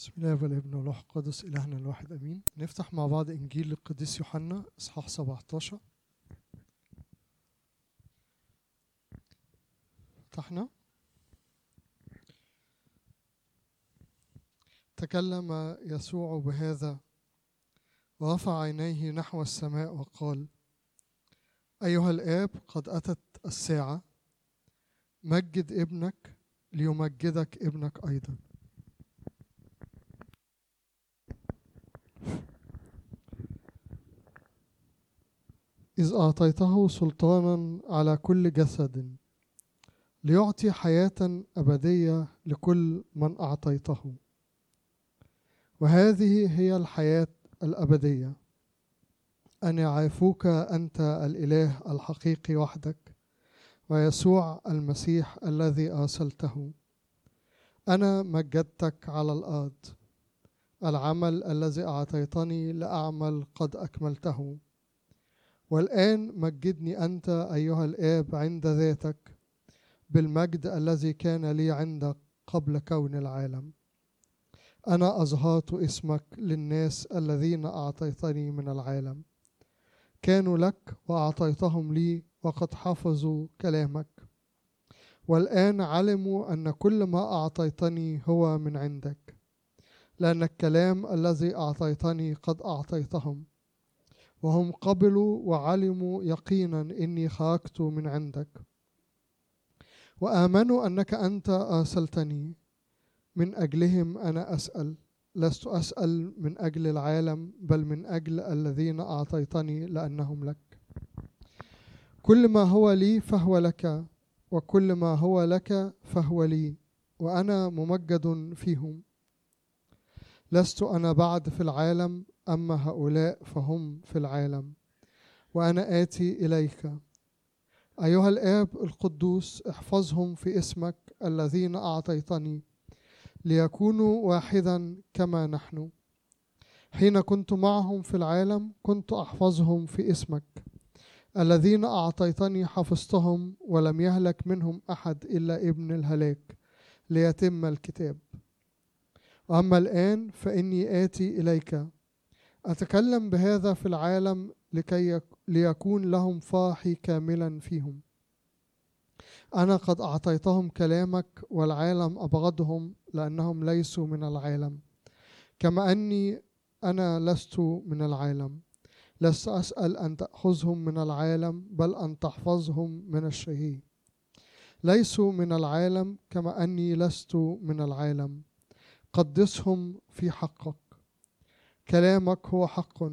بسم الله والابن والروح القدس إلهنا الواحد أمين. نفتح مع بعض إنجيل القديس يوحنا إصحاح 17 فتحنا. تكلم يسوع بهذا ورفع عينيه نحو السماء وقال أيها الآب قد أتت الساعة. مجد ابنك ليمجدك ابنك أيضا. إذ أعطيته سلطانا على كل جسد ليعطي حياة أبدية لكل من أعطيته. وهذه هي الحياة الأبدية. أن يعرفوك أنت الإله الحقيقي وحدك ويسوع المسيح الذي أرسلته. أنا مجدتك على الأرض. العمل الذي أعطيتني لأعمل قد أكملته. والآن مجدني أنت أيها الآب عند ذاتك بالمجد الذي كان لي عندك قبل كون العالم. أنا أظهرت اسمك للناس الذين أعطيتني من العالم. كانوا لك وأعطيتهم لي وقد حفظوا كلامك. والآن علموا أن كل ما أعطيتني هو من عندك. لأن الكلام الذي أعطيتني قد أعطيتهم. وهم قبلوا وعلموا يقينا إني خرجت من عندك. وآمنوا أنك أنت أرسلتني من أجلهم أنا أسأل. لست أسأل من أجل العالم بل من أجل الذين أعطيتني لأنهم لك. كل ما هو لي فهو لك وكل ما هو لك فهو لي وأنا ممجد فيهم. لست أنا بعد في العالم أما هؤلاء فهم في العالم. وأنا آتي إليك. أيها الآب القدوس احفظهم في اسمك الذين أعطيتني ليكونوا واحدا كما نحن. حين كنت معهم في العالم كنت أحفظهم في اسمك الذين أعطيتني حفظتهم ولم يهلك منهم أحد إلا ابن الهلاك ليتم الكتاب. وأما الآن فإني آتي إليك. أتكلم بهذا في العالم لكي ليكون لهم فاحي كاملا فيهم. أنا قد أعطيتهم كلامك والعالم أبغضهم لأنهم ليسوا من العالم. كما أني أنا لست من العالم. لست أسأل أن تأخذهم من العالم بل أن تحفظهم من الشهي ليسوا من العالم كما أني لست من العالم. قدسهم في حقك. كلامك هو حق.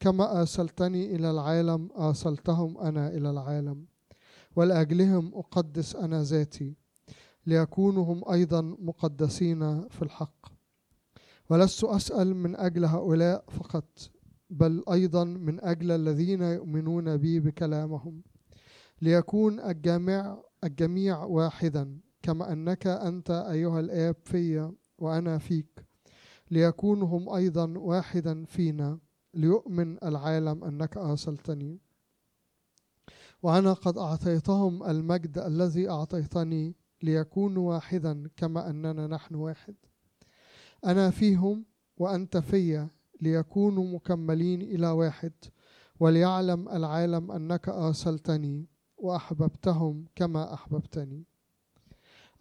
كما أرسلتني إلى العالم أرسلتهم أنا إلى العالم. ولأجلهم أقدس أنا ذاتي ليكونوا هم أيضا مقدسين في الحق. ولست أسأل من أجل هؤلاء فقط بل أيضا من أجل الذين يؤمنون بي بكلامهم. ليكون الجميع الجميع واحدا كما أنك أنت أيها الآب في وأنا فيك. ليكونوا هم أيضا واحدا فينا. ليؤمن العالم أنك أرسلتني وأنا قد أعطيتهم المجد الذي أعطيتني ليكونوا واحدا كما أننا نحن واحد. أنا فيهم وأنت في ليكونوا مكملين إلى واحد. وليعلم العالم أنك أرسلتني وأحببتهم كما أحببتني.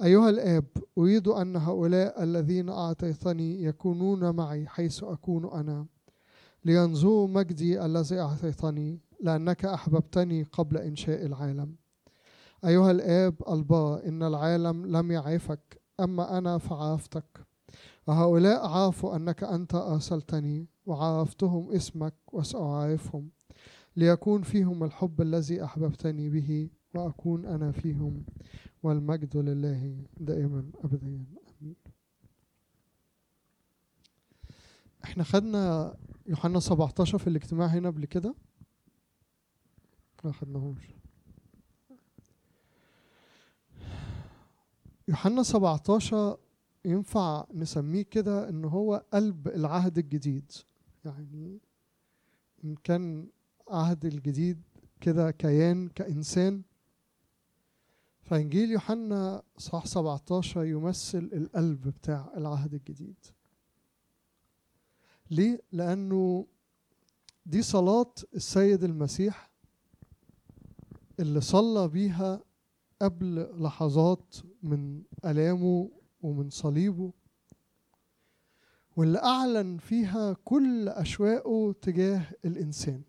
أيها الآب أريد أن هؤلاء الذين أعطيتني يكونون معي حيث أكون أنا. لينظروا مجدي الذي أعطيتني لأنك أحببتني قبل إنشاء العالم. أيها الآب البار إن العالم لم يعرفك أما أنا فعرفتك. وهؤلاء عرفوا أنك أنت أرسلتني وعرفتهم اسمك وسأعرفهم. ليكون فيهم الحب الذي أحببتني به. وأكون أنا فيهم والمجد لله دائما أبدا. آمين. إحنا خدنا يوحنا 17 في الاجتماع هنا قبل كده؟ ما خدناهوش. يوحنا 17 ينفع نسميه كده إن هو قلب العهد الجديد. يعني إن كان عهد الجديد كده كيان كإنسان فإنجيل يوحنا صح 17 يمثل القلب بتاع العهد الجديد. ليه؟ لأنه دي صلاة السيد المسيح اللي صلى بيها قبل لحظات من ألامه ومن صليبه واللي أعلن فيها كل أشواقه تجاه الإنسان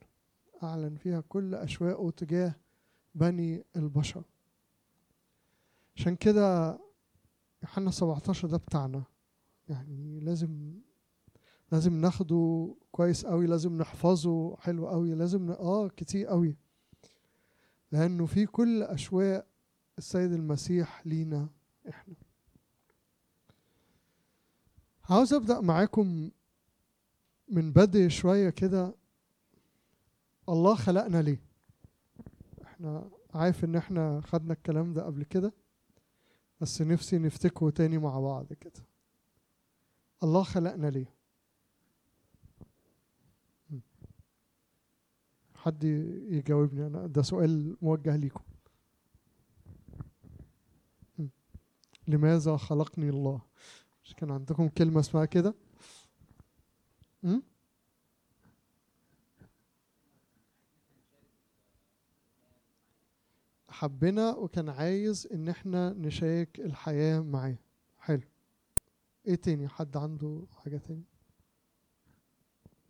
أعلن فيها كل أشواقه تجاه بني البشر. عشان كده يوحنا 17 ده بتاعنا. يعني لازم لازم ناخده كويس قوي لازم نحفظه حلو قوي لازم ن... آه كتير قوي. لأنه في كل أشواق السيد المسيح لينا إحنا. عاوز أبدأ معاكم من بدري شوية كده. الله خلقنا ليه؟ إحنا عارف إن إحنا خدنا الكلام ده قبل كده. بس نفسي نفتكره تاني مع بعض كده. الله خلقنا ليه؟ حد يجاوبني؟ أنا ده سؤال موجه ليكم. لماذا خلقني الله؟ مش كان عندكم كلمة اسمها كده؟ حبنا وكان عايز إن إحنا نشارك الحياة معاه. حلو. إيه تاني؟ حد عنده حاجة تاني؟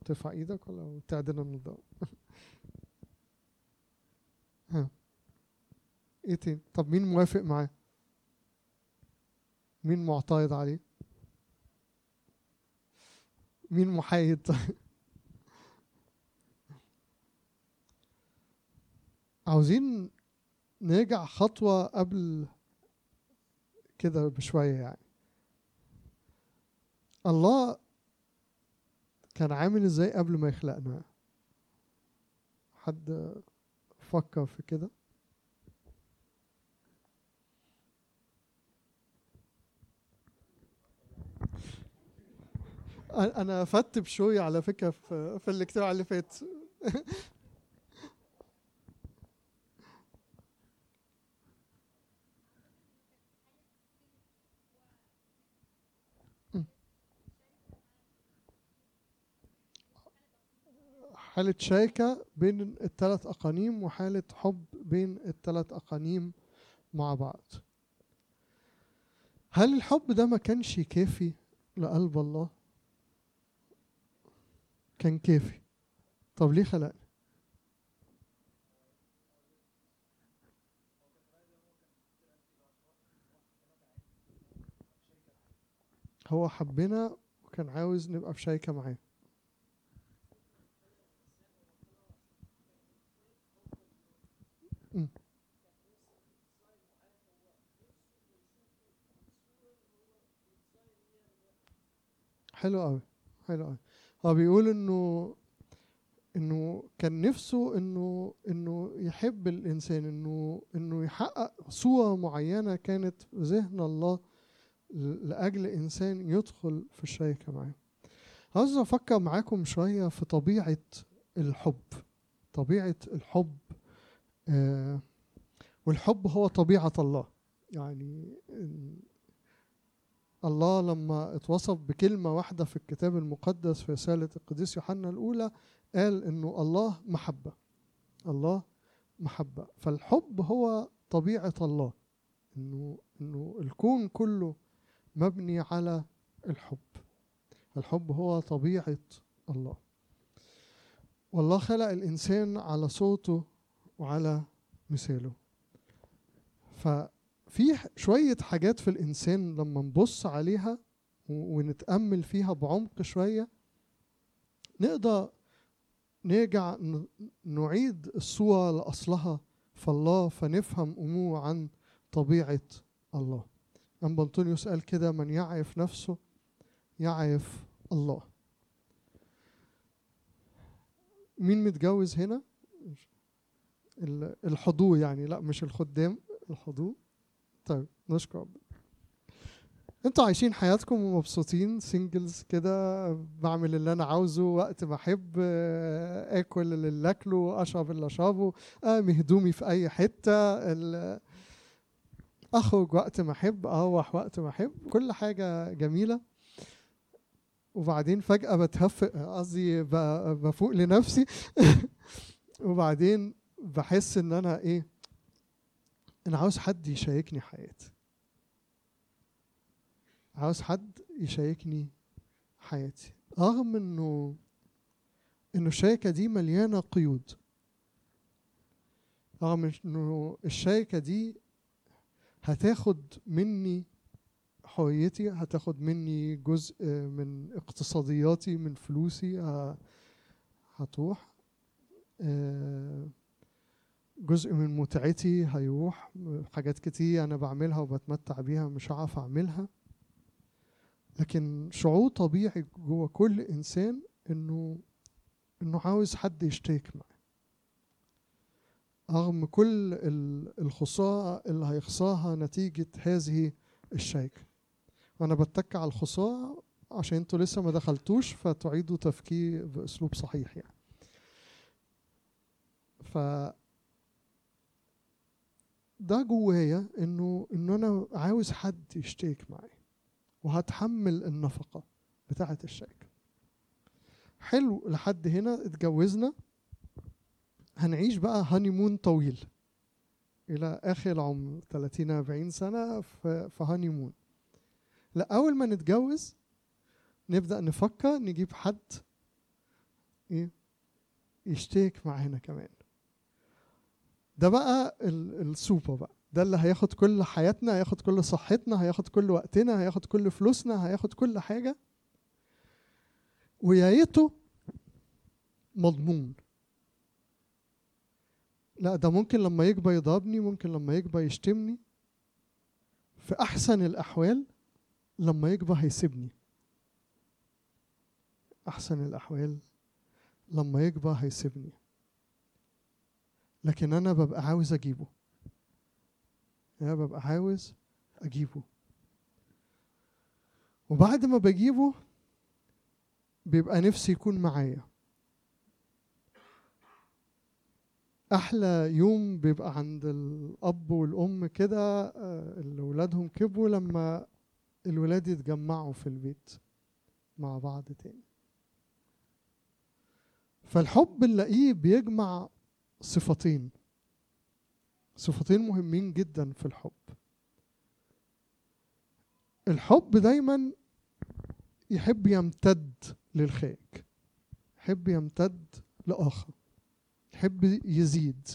ترفع إيدك ولا تعدنا النظام ها. إيه تاني؟ طب مين موافق معاه؟ مين معترض عليه؟ مين محايد؟ عاوزين نرجع خطوة قبل كده بشوية يعني. الله كان عامل إزاي قبل ما يخلقنا؟ حد فكر في كده؟ أنا فت بشوية على فكرة في, في الاجتماع اللي فات. حالة شركة بين الثلاث أقانيم وحالة حب بين الثلاث أقانيم مع بعض. هل الحب ده ما كانش كافي لقلب الله؟ كان كافي. طب ليه خلقني هو حبنا وكان عاوز نبقى في شركة معاه. حلو قوي حلو قوي. هو بيقول إنه إنه كان نفسه إنه إنه يحب الإنسان إنه إنه يحقق صورة معينة كانت في ذهن الله لأجل إنسان يدخل في الشركة معاه. عاوز أفكر معاكم شوية في طبيعة الحب. طبيعة الحب آه والحب هو طبيعة الله. يعني الله لما اتوصف بكلمة واحدة في الكتاب المقدس في رسالة القديس يوحنا الأولى قال إنه الله محبة الله محبة. فالحب هو طبيعة الله إنه إنه الكون كله مبني على الحب. الحب هو طبيعة الله. والله خلق الإنسان على صوته وعلى مثاله. في شوية حاجات في الإنسان لما نبص عليها ونتأمل فيها بعمق شوية نقدر نرجع نعيد الصورة لأصلها فالله فنفهم أمور عن طبيعة الله. أم أنطونيوس قال كده من يعرف نفسه يعرف الله. مين متجوز هنا؟ الحضور يعني لأ مش الخدام الحضور. طيب نشكر ربنا. أنتوا عايشين حياتكم ومبسوطين سنجلز كده بعمل اللي أنا عاوزه وقت ما أحب آكل اللي أكله أشرب اللي أشربه أرمي هدومي في أي حتة أخرج وقت ما أحب أروح وقت ما أحب كل حاجة جميلة. وبعدين فجأة بتهفق قصدي بفوق لنفسي. وبعدين بحس إن أنا إيه أنا عاوز حد يشاركني حياتي. عاوز حد يشاركني حياتي. رغم إنه إنه الشركة دي مليانة قيود. رغم إنه الشركة دي هتاخد مني حريتي هتاخد مني جزء من اقتصادياتي من فلوسي هتروح آه، جزء من متعتي هيروح حاجات كتير أنا بعملها وبتمتع بيها مش هعرف أعملها. لكن شعور طبيعي جوه كل إنسان إنه إنه عاوز حد يشترك معاه. رغم كل ال- الخسارة اللي هيخسرها نتيجة هذه الشركة. وأنا بتك على الخسارة عشان أنتوا لسه ما دخلتوش فتعيدوا تفكير بأسلوب صحيح يعني. ده جوايا إنه إنه أنا عاوز حد يشترك معايا وهتحمل النفقة بتاعة الشركة حلو لحد هنا اتجوزنا. هنعيش بقى هانيمون طويل إلى آخر العمر 30 40 سنة في هانيمون لا اول ما نتجوز نبدأ نفكر نجيب حد إيه؟ يشترك معانا كمان. ده بقى ال- السوبر بقى. ده اللي هياخد كل حياتنا هياخد كل صحتنا هياخد كل وقتنا هياخد كل فلوسنا هياخد كل حاجة. ويا ريته مضمون. لا ده ممكن لما يكبر يضربني ممكن لما يكبر يشتمني. في أحسن الأحوال لما يكبر هيسيبني. أحسن الأحوال لما يكبر هيسيبني. لكن أنا ببقى عاوز أجيبه. أنا ببقى عاوز أجيبه. وبعد ما بجيبه بيبقى نفسي يكون معايا. أحلى يوم بيبقى عند الأب والأم كده آه، اللي ولادهم كبروا لما الولاد يتجمعوا في البيت مع بعض تاني. فالحب نلاقيه بيجمع صفتين. صفتين مهمين جدا في الحب. الحب دايما يحب يمتد للخارج يحب يمتد لآخر يحب يزيد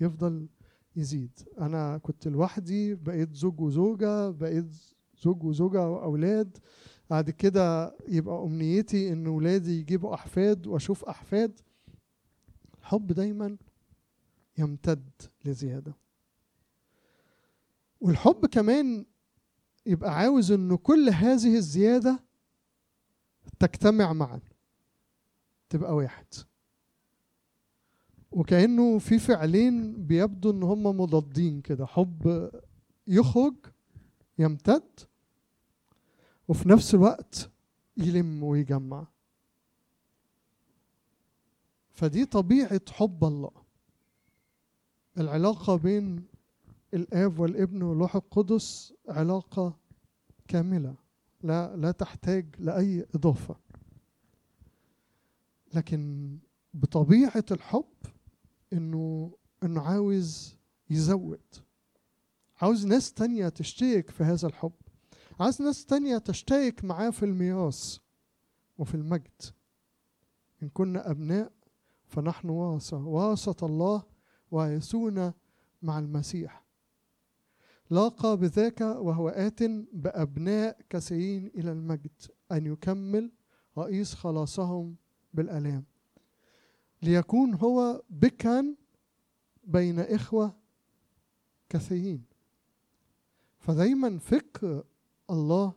يفضل يزيد. أنا كنت لوحدي بقيت زوج وزوجة بقيت زوج وزوجة وأولاد. بعد كده يبقى أمنيتي إن ولادي يجيبوا أحفاد وأشوف أحفاد. الحب دايما يمتد لزيادة. والحب كمان يبقى عاوز إن كل هذه الزيادة تجتمع معا تبقى واحد. وكأنه في فعلين بيبدو إن هم مضادين كده حب يخرج يمتد وفي نفس الوقت يلم ويجمع. فدي طبيعة حب الله. العلاقة بين الآب والابن والروح القدس علاقة كاملة لا لا تحتاج لأي إضافة. لكن بطبيعة الحب إنه إنه عاوز يزود. عاوز ناس تانية تشترك في هذا الحب. عاوز ناس تانية تشترك معاه في الميراث وفي المجد. إن كنا أبناء فنحن ورثة ورثة الله وارثون مع المسيح. لاقى بذاك وهو آت بأبناء كثيرين إلى المجد أن يكمل رئيس خلاصهم بالآلام. ليكون هو بكا بين إخوة كثيرين فدايما فكر الله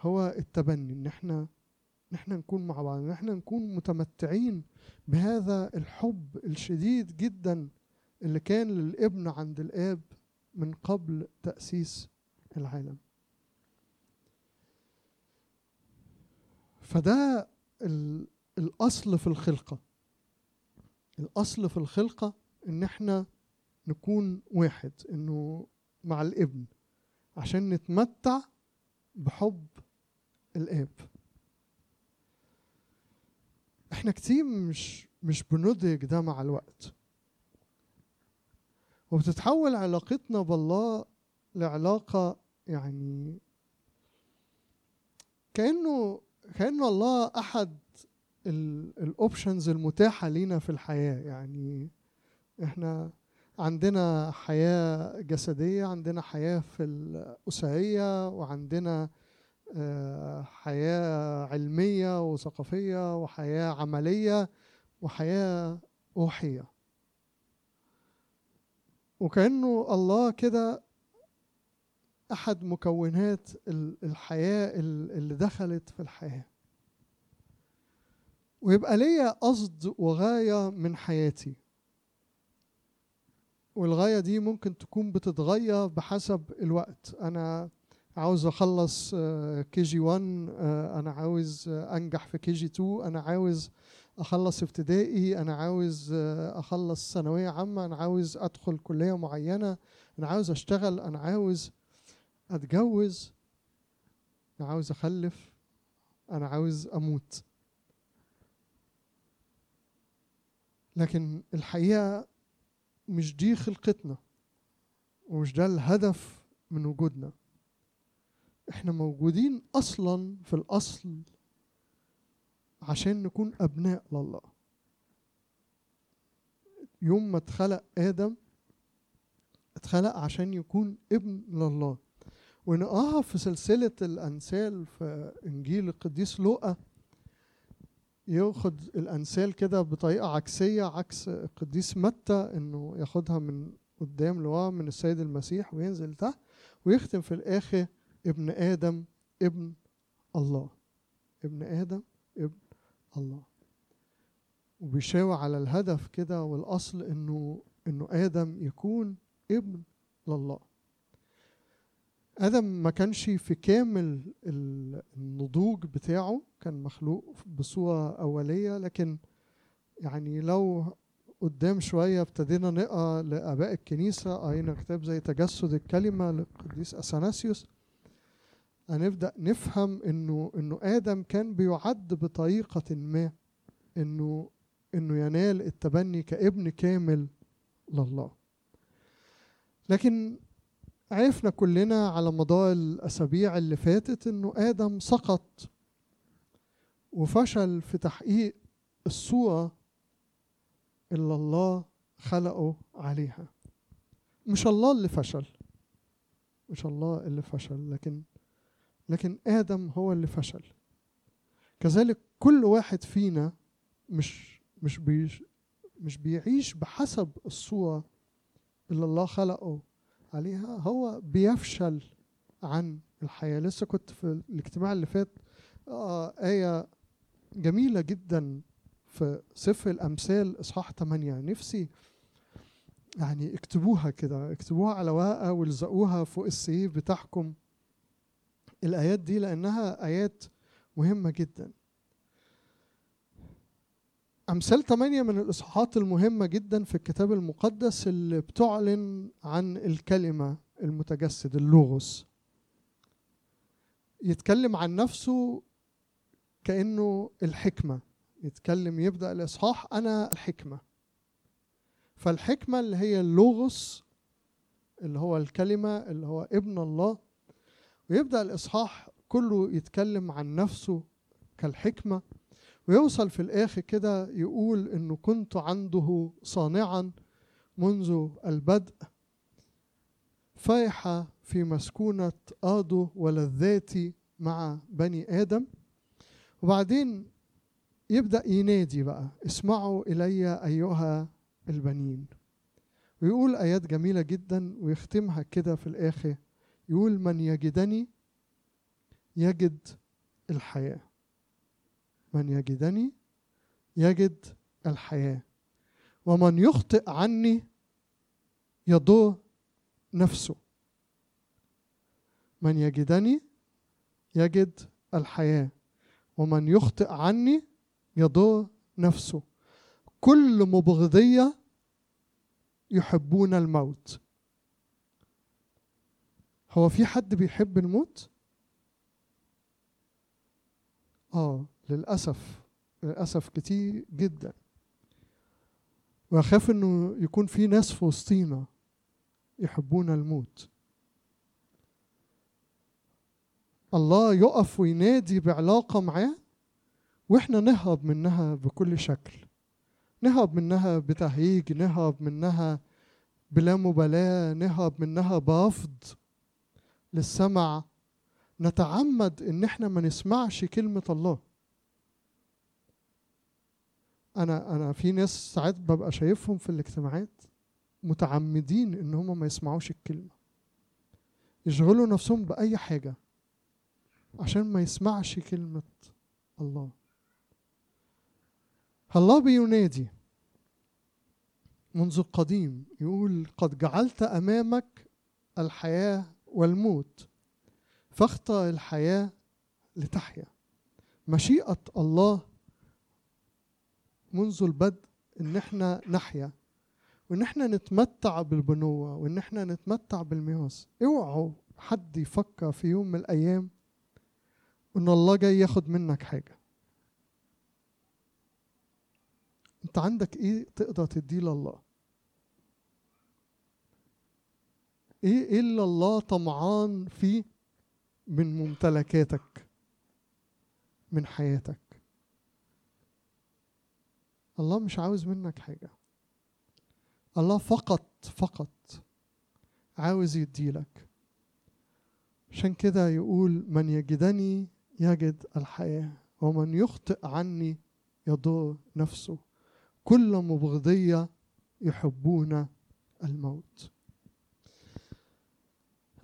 هو التبني. ان إحنا ان إحنا نكون مع بعض ان إحنا نكون متمتعين بهذا الحب الشديد جدا اللي كان للابن عند الآب من قبل تأسيس العالم. فده ال- الأصل في الخلقة. الأصل في الخلقة إن إحنا نكون واحد إنه مع الابن عشان نتمتع بحب الآب. إحنا كتير مش مش بندرك ده مع الوقت. وبتتحول علاقتنا بالله لعلاقة يعني كأنه كأنه الله أحد الاوبشنز المتاحة لينا في الحياة. يعني إحنا عندنا حياة جسدية عندنا حياة في الأسرية وعندنا آه، حياة علمية وثقافية وحياة عملية وحياة روحية. وكأنه الله كده أحد مكونات الحياة اللي دخلت في الحياة. ويبقى ليا قصد وغاية من حياتي. والغاية دي ممكن تكون بتتغير بحسب الوقت. أنا عاوز أخلص KG 1 أنا عاوز أنجح في KG 2 أنا عاوز أخلص ابتدائي أنا عاوز أخلص ثانوية عامة أنا عاوز أدخل كلية معينة أنا عاوز أشتغل أنا عاوز أتجوز أنا عاوز أخلف أنا عاوز أموت. لكن الحقيقة مش دي خلقتنا ومش ده الهدف من وجودنا. إحنا موجودين أصلا في الأصل عشان نكون أبناء لله. يوم ما اتخلق آدم اتخلق عشان يكون ابن لله. ونقاها في سلسلة الأنسال في إنجيل القديس لوقا ياخد الأنسال كده بطريقة عكسية عكس القديس متى إنه ياخدها من قدام لورا من السيد المسيح وينزل تحت ويختم في الآخر ابن آدم ابن الله. ابن آدم ابن الله. وبيشاور على الهدف كده والأصل إنه إنه آدم يكون ابن لله. آدم ما كانش في كامل النضوج بتاعه كان مخلوق بصورة أولية لكن يعني لو قدام شوية ابتدينا نقرأ لآباء الكنيسة قرينا كتاب زي تجسد الكلمة للقديس أثناسيوس هنبدأ نفهم إنه إنه آدم كان بيعد بطريقة ما إنه إنه ينال التبني كابن كامل لله. لكن عرفنا كلنا على مدار الأسابيع اللي فاتت إنه آدم سقط وفشل في تحقيق الصورة اللي الله خلقه عليها. مش الله اللي فشل مش الله اللي فشل لكن لكن آدم هو اللي فشل. كذلك كل واحد فينا مش مش بيش مش بيعيش بحسب الصورة اللي الله خلقه عليها. هو بيفشل عن الحياة. لسه كنت في الاجتماع اللي فات آه آية جميلة جدا في سفر الأمثال إصحاح 8 نفسي يعني اكتبوها كده اكتبوها على ورقة والزقوها فوق السيف بتاعكم. الآيات دي لأنها آيات مهمة جدا. أمثال 8 من الإصحاحات المهمة جدا في الكتاب المقدس اللي بتعلن عن الكلمة المتجسد اللوغوس. يتكلم عن نفسه كأنه الحكمة. يتكلم يبدأ الإصحاح أنا الحكمة. فالحكمة اللي هي اللوغوس اللي هو الكلمة اللي هو ابن الله ويبدأ الإصحاح كله يتكلم عن نفسه كالحكمة ويوصل في الآخر كده يقول إنه كنت عنده صانعا منذ البدء فايحة في مسكونة آدو ولذاتي مع بني آدم. وبعدين يبدأ ينادي بقى اسمعوا إلي أيها البنين. ويقول آيات جميلة جدا ويختمها كده في الآخر. يقول من يجدني يجد الحياة. من يجدني يجد الحياة. ومن يخطئ عني يضر نفسه. من يجدني يجد الحياة. ومن يخطئ عني يضر نفسه. كل مبغضية يحبون الموت. هو في حد بيحب الموت؟ آه للأسف للأسف كتير جدا. وأخاف إنه يكون في ناس في وسطينا يحبون الموت. الله يقف وينادي بعلاقة معاه وإحنا نهرب منها بكل شكل. نهرب منها بتهيج نهرب منها بلا مبالاة نهرب منها برفض. للسمع نتعمد إن إحنا ما نسمعش كلمة الله. أنا أنا في ناس ساعات ببقى شايفهم في الاجتماعات متعمدين إن هم ما يسمعوش الكلمة. يشغلوا نفسهم بأي حاجة عشان ما يسمعش كلمة الله. الله بينادي منذ القديم يقول قد جعلت أمامك الحياة والموت. فاختر الحياة لتحيا. مشيئة الله منذ البدء إن إحنا نحيا. وإن إحنا نتمتع بالبنوة وإن إحنا نتمتع بالميراث. اوعوا حد يفكر في يوم من الأيام إن الله جاي ياخد منك حاجة. أنت عندك إيه تقدر تديه لله؟ إيه اللي الله طمعان فيه من ممتلكاتك من حياتك. الله مش عاوز منك حاجة. الله فقط فقط عاوز يديلك. عشان كده يقول من يجدني يجد الحياة ومن يخطئ عني يضر نفسه. كل مبغضية يحبون الموت.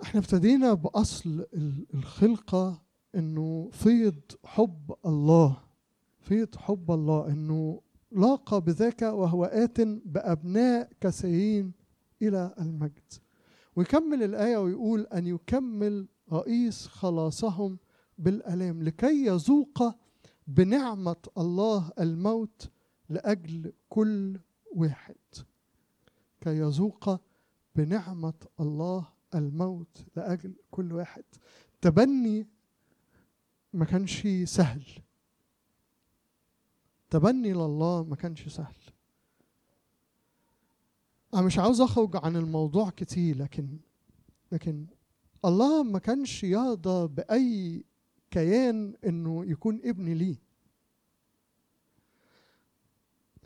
إحنا ابتدينا بأصل الخلقة إنه فيض حب الله. فيض حب الله إنه لاقى بذاك وهو آت بأبناء كثيرين إلى المجد. ويكمل الآية ويقول أن يكمل رئيس خلاصهم بالألام لكي يذوق بنعمة الله الموت لأجل كل واحد. كي يذوق بنعمة الله الموت لأجل كل واحد. تبني ما كانش سهل. تبني لله ما كانش سهل. أنا مش عاوز أخرج عن الموضوع كتير لكن لكن الله ما كانش يرضى بأي كيان إنه يكون ابن ليه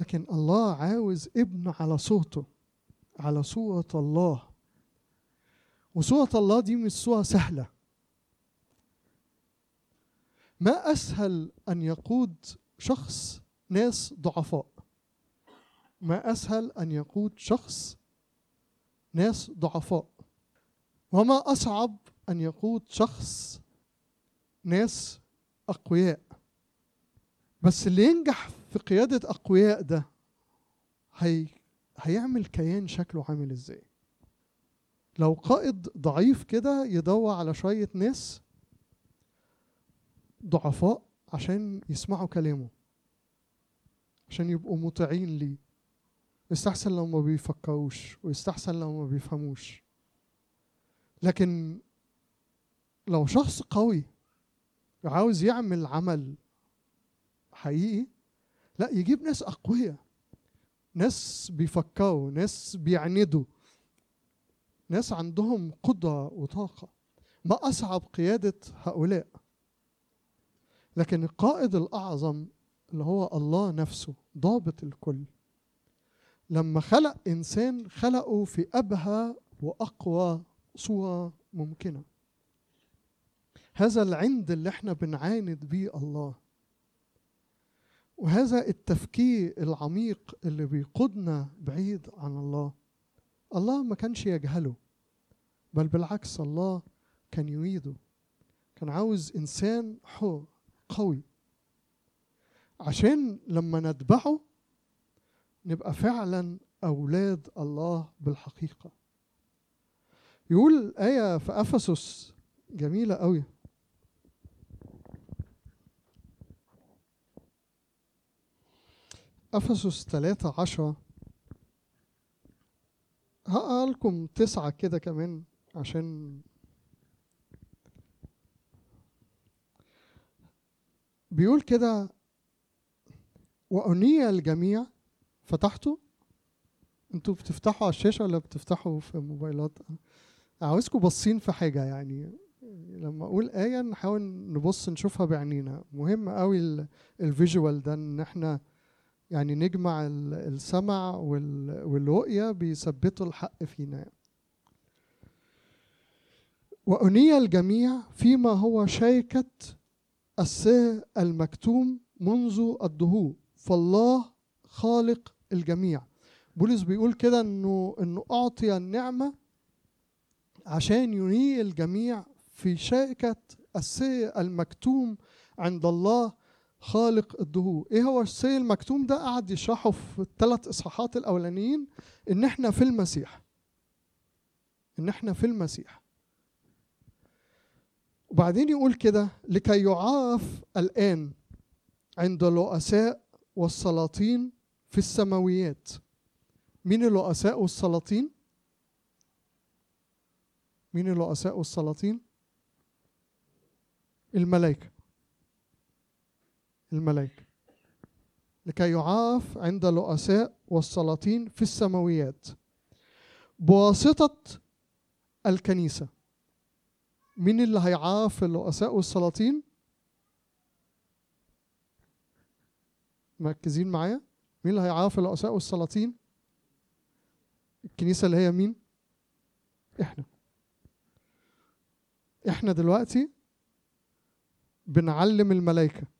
لكن الله عاوز ابن على صوته على صورة الله. وصورة الله دي مش صورة سهلة. ما أسهل أن يقود شخص ناس ضعفاء؟ ما أسهل أن يقود شخص ناس ضعفاء؟ وما أصعب أن يقود شخص ناس أقوياء؟ بس اللي ينجح في قيادة أقوياء ده هي هيعمل كيان شكله عامل إزاي؟ لو قائد ضعيف كده يدور على شوية ناس ضعفاء عشان يسمعوا كلامه عشان يبقوا مطيعين ليه. يستحسن لو ما بيفكروش ويستحسن لو ما بيفهموش. لكن لو شخص قوي عاوز يعمل عمل حقيقي لا يجيب ناس أقوياء ناس بيفكروا ناس بيعندوا. ناس عندهم قدرة وطاقة. ما أصعب قيادة هؤلاء. لكن القائد الأعظم اللي هو الله نفسه ضابط الكل. لما خلق إنسان خلقه في أبهى وأقوى صورة ممكنة. هذا العند اللي إحنا بنعاند بيه الله. وهذا التفكير العميق اللي بيقودنا بعيد عن الله. الله ما كانش يجهله بل بالعكس الله كان يريده. كان عاوز إنسان حر قوي. عشان لما نتبعه نبقى فعلا أولاد الله بالحقيقة. يقول آية في أفسس جميلة قوي أفسس ثلاثة عشرة هقرا لكم تسعة كده كمان عشان بيقول كده وأني الجميع فتحته أنتوا بتفتحوا على الشاشة ولا بتفتحوا في موبايلات؟ عاوزكم باصين في حاجة يعني لما أقول آية نحاول نبص نشوفها بعينينا. مهم قوي الفيجوال ده إن إحنا يعني نجمع السمع والرؤية بيثبتوا الحق فينا. وأني الجميع فيما هو شيكة السر المكتوم منذ الدهور فالله خالق الجميع بولس بيقول كده انه إنه أعطي النعمة عشان ينهي الجميع في شركة السر المكتوم عند الله خالق الدهور. إيه هو السر المكتوم ده؟ قعد يشرحه في الثلاث اصحاحات الاولانيين ان إحنا في المسيح. ان إحنا في المسيح. وبعدين يقول كده لكي يعرف الآن عند الرؤساء والسلاطين في السماويات. مين الرؤساء والسلاطين؟ مين الرؤساء والسلاطين؟ الملائكة. الملائكة لكي يعاف عند الرؤساء والسلاطين في السماويات. بواسطة الكنيسة. مين اللي هيعاف الرؤساء والسلاطين؟ مركزين معايا. مين اللي هيعاف الرؤساء والسلاطين؟ الكنيسة اللي هي مين؟ إحنا. إحنا دلوقتي بنعلم الملائكة.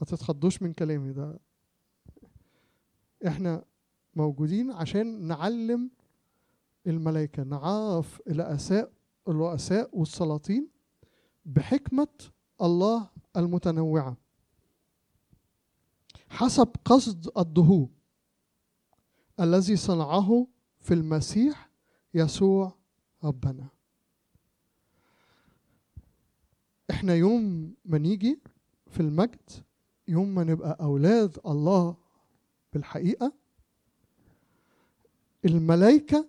ما تتخضوش من كلامي ده إحنا موجودين عشان نعلم الملائكة نعرف الرؤساء الرؤساء والسلاطين بحكمة الله المتنوعة. حسب قصد الدهور الذي صنعه في المسيح يسوع ربنا. إحنا يوم ما نيجي في المجد يوم ما نبقى أولاد الله بالحقيقة الملائكة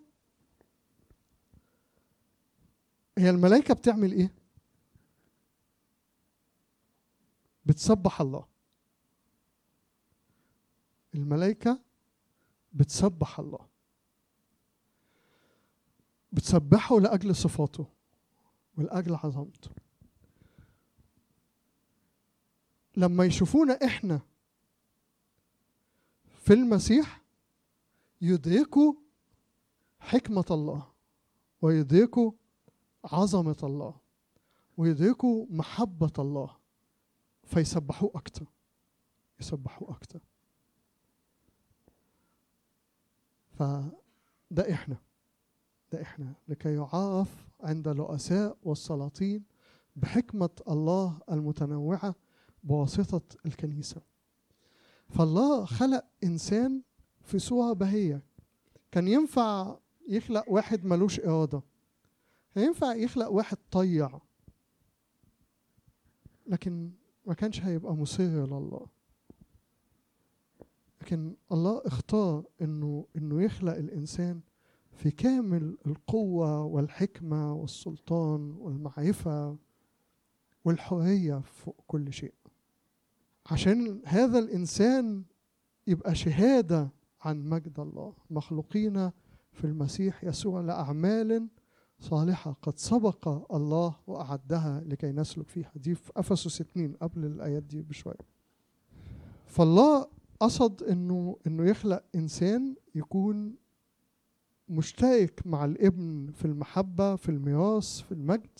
هي الملائكة بتعمل إيه؟ بتسبح الله. الملائكة بتسبح الله. بتسبحه لأجل صفاته ولأجل عظمته. لما يشوفونا إحنا في المسيح يدركوا حكمة الله ويدركوا عظمة الله ويدركوا محبة الله فيسبحوه أكتر يسبحوه أكتر. فده إحنا ده إحنا لكي يعرف عند الرؤساء والسلاطين بحكمة الله المتنوعة بواسطة الكنيسة. فالله خلق إنسان في صورة بهية. كان ينفع يخلق واحد ملوش إرادة. كان ينفع يخلق واحد طيع. لكن ما كانش هيبقى مصر لله. لكن الله اختار إنه إنه يخلق الإنسان في كامل القوة والحكمة والسلطان والمعرفة والحرية فوق كل شيء. عشان هذا الإنسان يبقى شهادة عن مجد الله. مخلوقين في المسيح يسوع لأعمال صالحة قد سبق الله وأعدها لكي نسلك فيها. دي في أفسس 2 قبل الآيات دي بشوية. فالله قصد إنه إنه يخلق إنسان يكون مشترك مع الابن في المحبة في الميراث في المجد.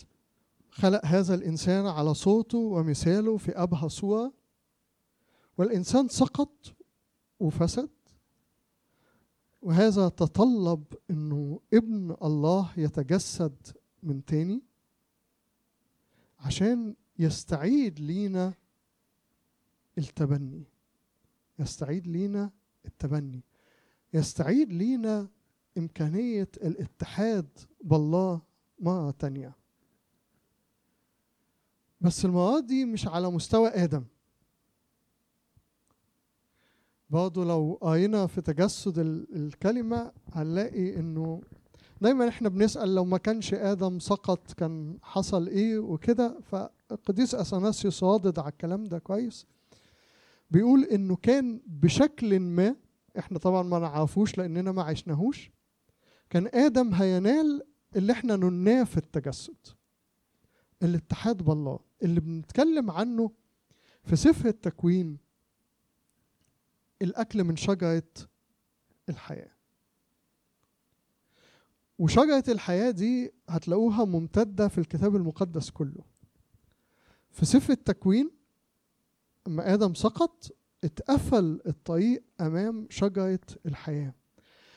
خلق هذا الإنسان على صوته ومثاله في ابهى صوره والإنسان سقط وفسد وهذا تطلب إنه ابن الله يتجسد من تاني عشان يستعيد لينا التبني يستعيد لينا التبني يستعيد لينا إمكانية الاتحاد بالله مرة تانية. بس المرة دي مش على مستوى آدم. برضه لو قرينا في تجسد الكلمة هنلاقي إنه دايما إحنا بنسأل لو ما كانش آدم سقط كان حصل إيه وكده القديس أثناسيوس صادد على الكلام ده كويس. بيقول إنه كان بشكل ما إحنا طبعا ما نعرفوش لأننا ما عشناهوش كان آدم هينال اللي إحنا نناه في التجسد الاتحاد بالله. اللي بنتكلم عنه في سفر التكوين الأكل من شجرة الحياة. وشجرة الحياة دي هتلاقوها ممتدة في الكتاب المقدس كله. في سفر التكوين لما آدم سقط اتقفل الطريق أمام شجرة الحياة.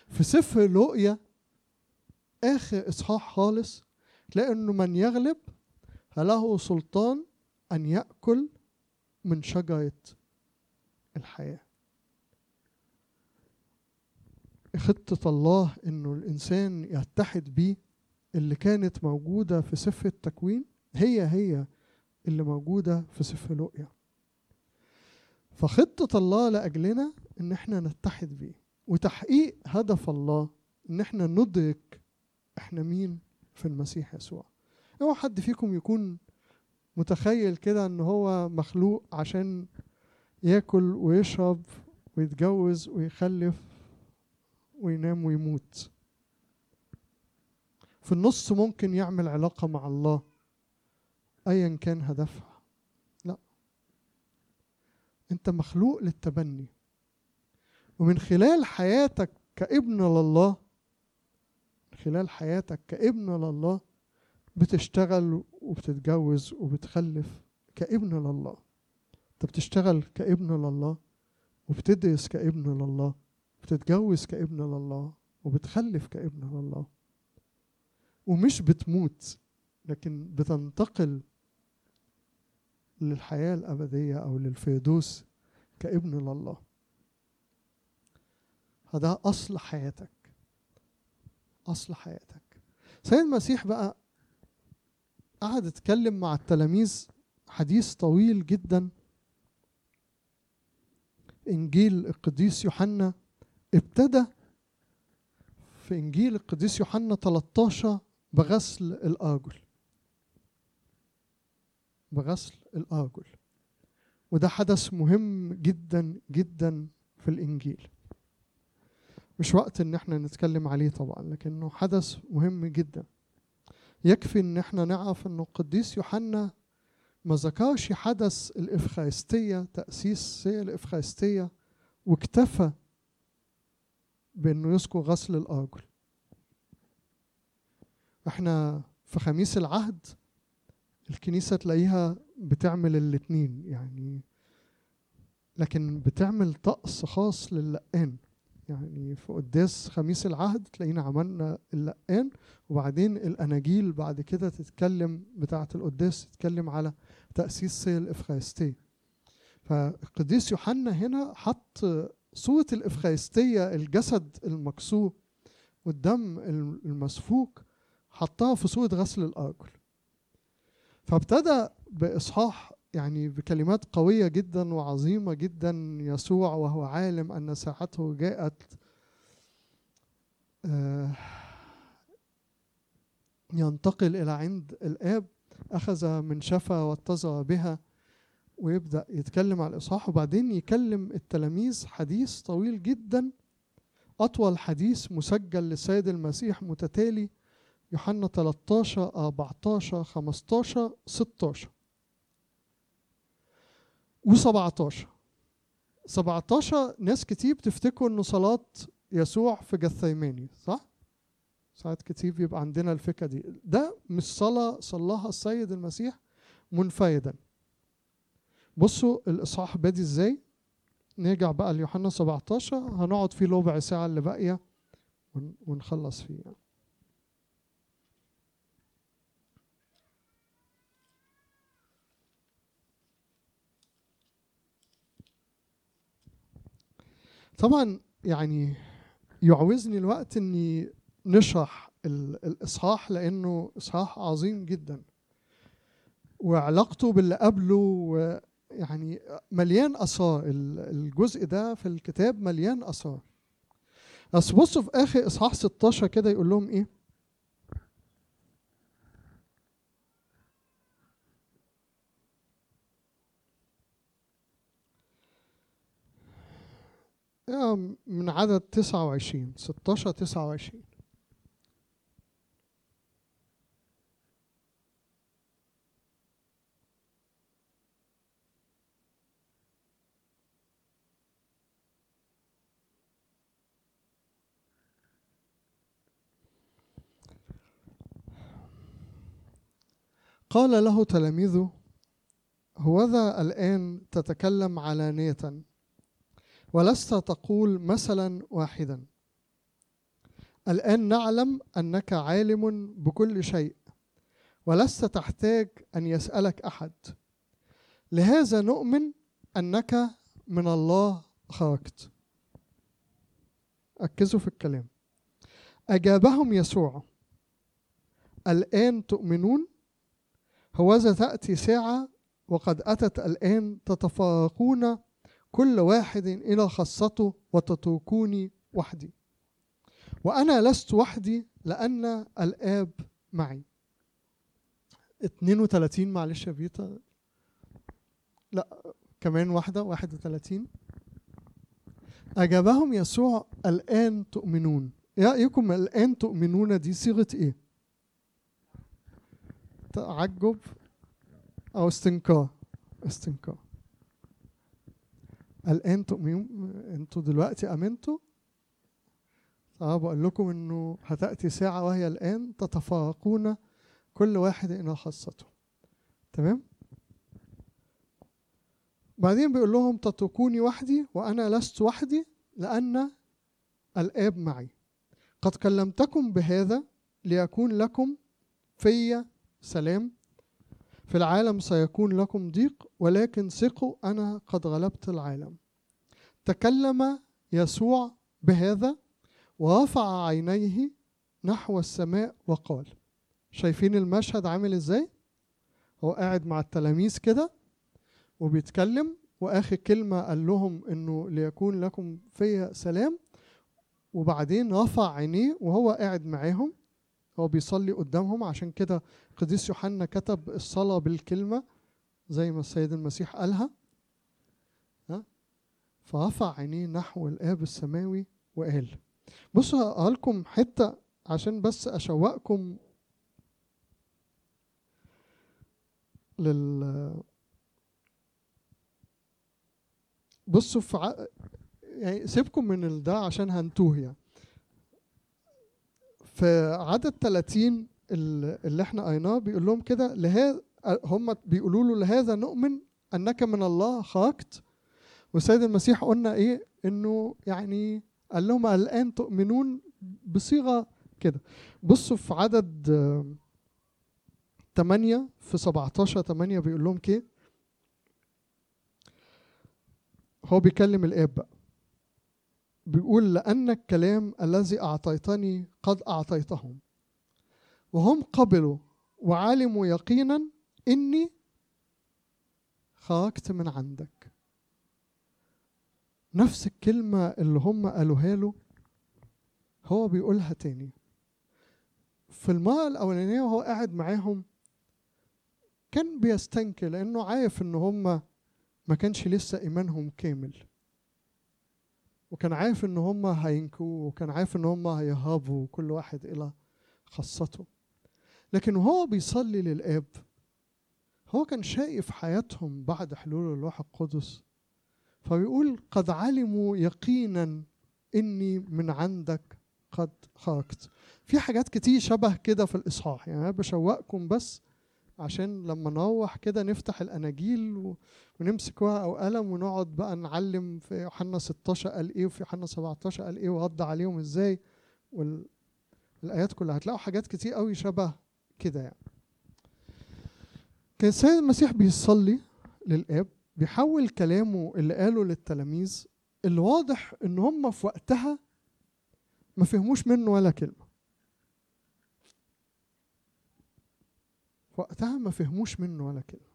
في سفر لؤيا آخر إصحاح خالص تلاقي إنه من يغلب فله سلطان أن يأكل من شجرة الحياة. خطة الله إنه الإنسان يتحد بيه اللي كانت موجودة في سفر التكوين هي هي اللي موجودة في سفر لؤيا فخطة الله لأجلنا إن إحنا نتحد بيه وتحقيق هدف الله إن إحنا ندرك إحنا مين في المسيح يسوع. أوعى حد فيكم يكون متخيل كده إن هو مخلوق عشان ياكل ويشرب ويتجوز ويخلف وينام ويموت. في النص ممكن يعمل علاقة مع الله أيا كان هدفها. لا. أنت مخلوق للتبني. ومن خلال حياتك كابن لله من خلال حياتك كابن لله بتشتغل وبتتجوز وبتخلف كابن لله. أنت بتشتغل كابن لله وبتدرس كابن لله. بتتجوز كابن لله وبتخلف كابن لله. ومش بتموت لكن بتنتقل للحياة الأبدية أو للفردوس كابن لله. هذا أصل حياتك أصل حياتك. سيد المسيح بقى قعد يتكلم مع التلاميذ حديث طويل جدا. إنجيل القديس يوحنا ابتدى في إنجيل القديس يوحنا 13 بغسل الآجل. بغسل الآجل. وده حدث مهم جدا جدا في الإنجيل. مش وقت إن إحنا نتكلم عليه طبعا لكنه حدث مهم جدا. يكفي إن إحنا نعرف انه القديس يوحنا ما ذكرش حدث الإفخارستية تأسيس سير الإفخارستية واكتفى بأنه يذكر غسل الارجل إحنا في خميس العهد الكنيسة تلاقيها بتعمل الاتنين يعني لكن بتعمل طقس خاص للقان. يعني في قداس خميس العهد تلاقينا عملنا اللقان وبعدين الأناجيل بعد كده تتكلم بتاعة القداس تتكلم على تأسيس سير الافخارستيه فالقديس يوحنا هنا حط صورة الإفخارستية الجسد المكسور والدم المسفوك حطها في صورة غسل الأرجل فابتدى بإصحاح يعني بكلمات قوية جدا وعظيمة جدا يسوع وهو عالم أن ساعته جاءت. ينتقل إلى عند الآب أخذ من شفا واتزر بها. ويبدأ يتكلم على الإصحاح وبعدين يكلم التلاميذ حديث طويل جدا أطول حديث مسجل للسيد المسيح متتالي يوحنا 13 14 15 16 و17 17 ناس كتير بتفتكروا إنه صلاة يسوع في جثيماني صح؟ ساعات كتير بيبقى عندنا الفكرة دي. ده مش صلاة صلاها السيد المسيح منفردا بصوا الإصحاح بادي إزاي نرجع بقى ليوحنا 17 هنقعد فيه ربع ساعة اللي باقية ونخلص فيه يعني. طبعا يعني يعوزني الوقت إني نشرح الإصحاح لأنه إصحاح عظيم جدا وعلاقته باللي قبله يعني مليان آثار. الجزء ده في الكتاب مليان آثار. بس بصوا في آخر إصحاح 16 كده يقول لهم إيه؟ آه، من عدد 29 16 29 قال له تلاميذه هوذا الآن تتكلم علانية ولست تقول مثلا واحدا. الآن نعلم أنك عالم بكل شيء ولست تحتاج أن يسألك أحد. لهذا نؤمن أنك من الله خرجت. ركزوا في الكلام. أجابهم يسوع الآن تؤمنون؟ هوذا تأتي ساعة وقد أتت الآن تتفارقون كل واحد إلى خاصته وتتركوني وحدي. وأنا لست وحدي لأن الآب معي. 32 معلش يا بيتا لا كمان واحدة 31 أجابهم يسوع الآن تؤمنون. يا رأيكم الآن تؤمنون؟ دي صيغة إيه؟ تعجب أو استنكار استنكار الآن تؤمنون أنتوا دلوقتي أمنتوا؟ آه بقول لكم إنه هتأتي ساعة وهي الآن تتفارقون كل واحد إلى خاصته تمام؟ بعدين بيقول لهم تتركوني وحدي وأنا لست وحدي لأن الآب معي. قد كلمتكم بهذا ليكون لكم في سلام. في العالم سيكون لكم ضيق ولكن ثقوا أنا قد غلبت العالم. تكلم يسوع بهذا ورفع عينيه نحو السماء وقال شايفين المشهد عامل إزاي؟ هو قاعد مع التلاميذ كده وبيتكلم وآخر كلمة قال لهم إنه ليكون لكم في سلام وبعدين رفع عينيه وهو قاعد معاهم هو بيصلي قدامهم. عشان كده قديس يوحنا كتب الصلاة بالكلمة زي ما السيد المسيح قالها. ها؟ فرفع عينيه نحو الآب السماوي وقال. بصوا هقرأ لكم حتة عشان بس أشوقكم لل بصوا في ع... يعني سيبكم من ده عشان هنتوه يعني. في عدد 30 اللي إحنا قريناه بيقول لهم كده لهذا هم بيقولوا له لهذا نؤمن أنك من الله خرجت؟ والسيد المسيح قلنا إيه؟ إنه يعني قال لهم الآن تؤمنون بصيغة كده. بصوا في عدد 8 في 17 8 بيقول لهم كده. هو بيكلم الآب بقى. بيقول لأن الكلام الذي أعطيتني قد أعطيتهم. وهم قبلوا وعلموا يقينا إني خرجت من عندك. نفس الكلمة اللي هم قالوها له هو بيقولها تاني. في المرة الأولانية وهو قاعد معاهم كان بيستنكر لأنه عارف إن هم ما كانش لسه إيمانهم كامل. وكان عارف إن هم هينكوا وكان عارف إن هم هيهابوا كل واحد إلى خاصته. لكن وهو بيصلي للآب هو كان شايف حياتهم بعد حلول الروح القدس. فبيقول قد علموا يقينا إني من عندك قد خرجت. في حاجات كتير شبه كده في الإصحاح. يعني أنا بشوقكم بس عشان لما نروح كده نفتح الأناجيل ونمسك ورقه أو قلم ونقعد بقى نعلم في يوحنا 16 قال إيه وفي يوحنا 17 قال إيه ورد عليهم إزاي والايات كلها. هتلاقوا حاجات كتير قوي شبه كده يعني. كان السيد المسيح بيصلي للآب بيحول كلامه اللي قاله للتلاميذ اللي واضح إن هم في وقتها ما فهموش منه ولا كلمة. وقتها ما فهموش منه ولا كلمة.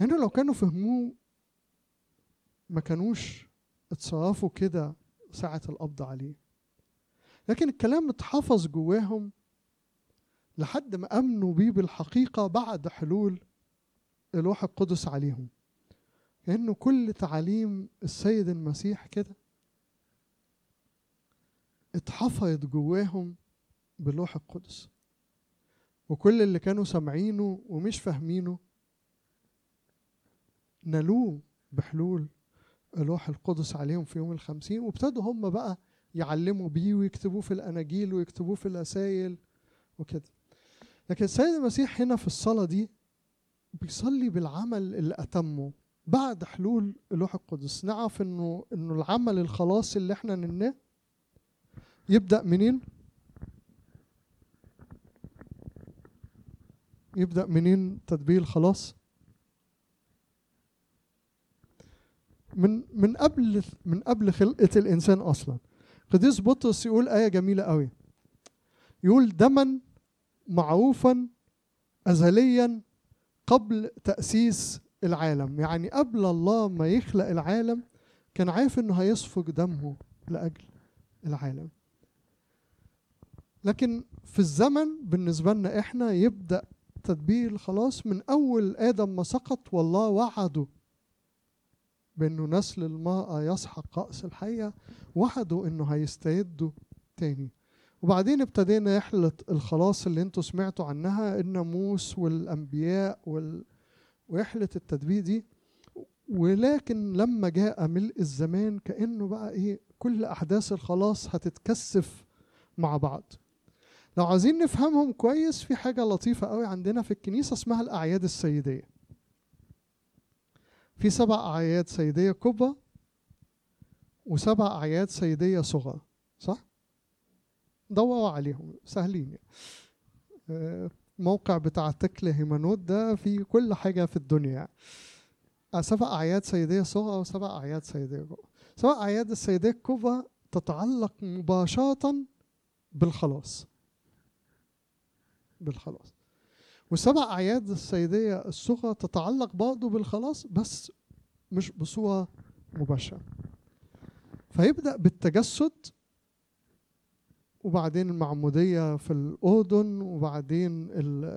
هنا لو كانوا فهموه ما كانوش اتصرفوا كده ساعة القبض عليه. لكن الكلام اتحفظ جواهم لحد ما أمنوا بيه بالحقيقة بعد حلول الروح القدس عليهم. لأنه كل تعاليم السيد المسيح كده اتحفظت جواهم بالروح القدس. وكل اللي كانوا سامعينه ومش فاهمينه نالوه بحلول الروح القدس عليهم في يوم الخمسين وابتدوا هم بقى يعلموا بيه ويكتبوه في الأناجيل ويكتبوه في الرسائل وكده لكن السيد المسيح هنا في الصلاة دي بيصلي بالعمل اللي أتمه بعد حلول الروح القدس نعرف إنه إنه العمل الخلاص اللي إحنا نناه يبدأ منين؟ يبدأ منين تدبير الخلاص؟ من من قبل من قبل خلقة الإنسان أصلا. قديس بطرس يقول آية جميلة قوي. يقول دما معروفا أزليا قبل تأسيس العالم. يعني قبل الله ما يخلق العالم كان عارف إنه هيسفك دمه لأجل العالم. لكن في الزمن بالنسبة لنا إحنا يبدأ تدبير الخلاص من أول آدم ما سقط والله وعده بأنه نسل المرأة يسحق رأس الحية وعدوا أنه هيستعدوا تاني. وبعدين ابتدينا يحلة الخلاص اللي أنتوا سمعتوا عنها الناموس والأنبياء وال... ويحلة التدبير دي. ولكن لما جاء ملء الزمان كأنه بقى إيه كل أحداث الخلاص هتتكثف مع بعض. لو عايزين نفهمهم كويس في حاجة لطيفة قوي عندنا في الكنيسة اسمها الأعياد السيدية. في سبع أعياد سيدية كبرى وسبع أعياد سيدية صغرى صح؟ دوروا عليهم سهلين يعني. موقع بتاع تكل هيمانوت ده في كل حاجة في الدنيا سبع أعياد سيدية صغرى وسبع أعياد سيدية كبرى سبع أعياد السيدية الكبرى تتعلق مباشرة بالخلاص بالخلاص والسبع أعياد السيدية الصغرى تتعلق برضه بالخلاص بس مش بصورة مباشرة. فيبدأ بالتجسد وبعدين المعمودية في الأردن وبعدين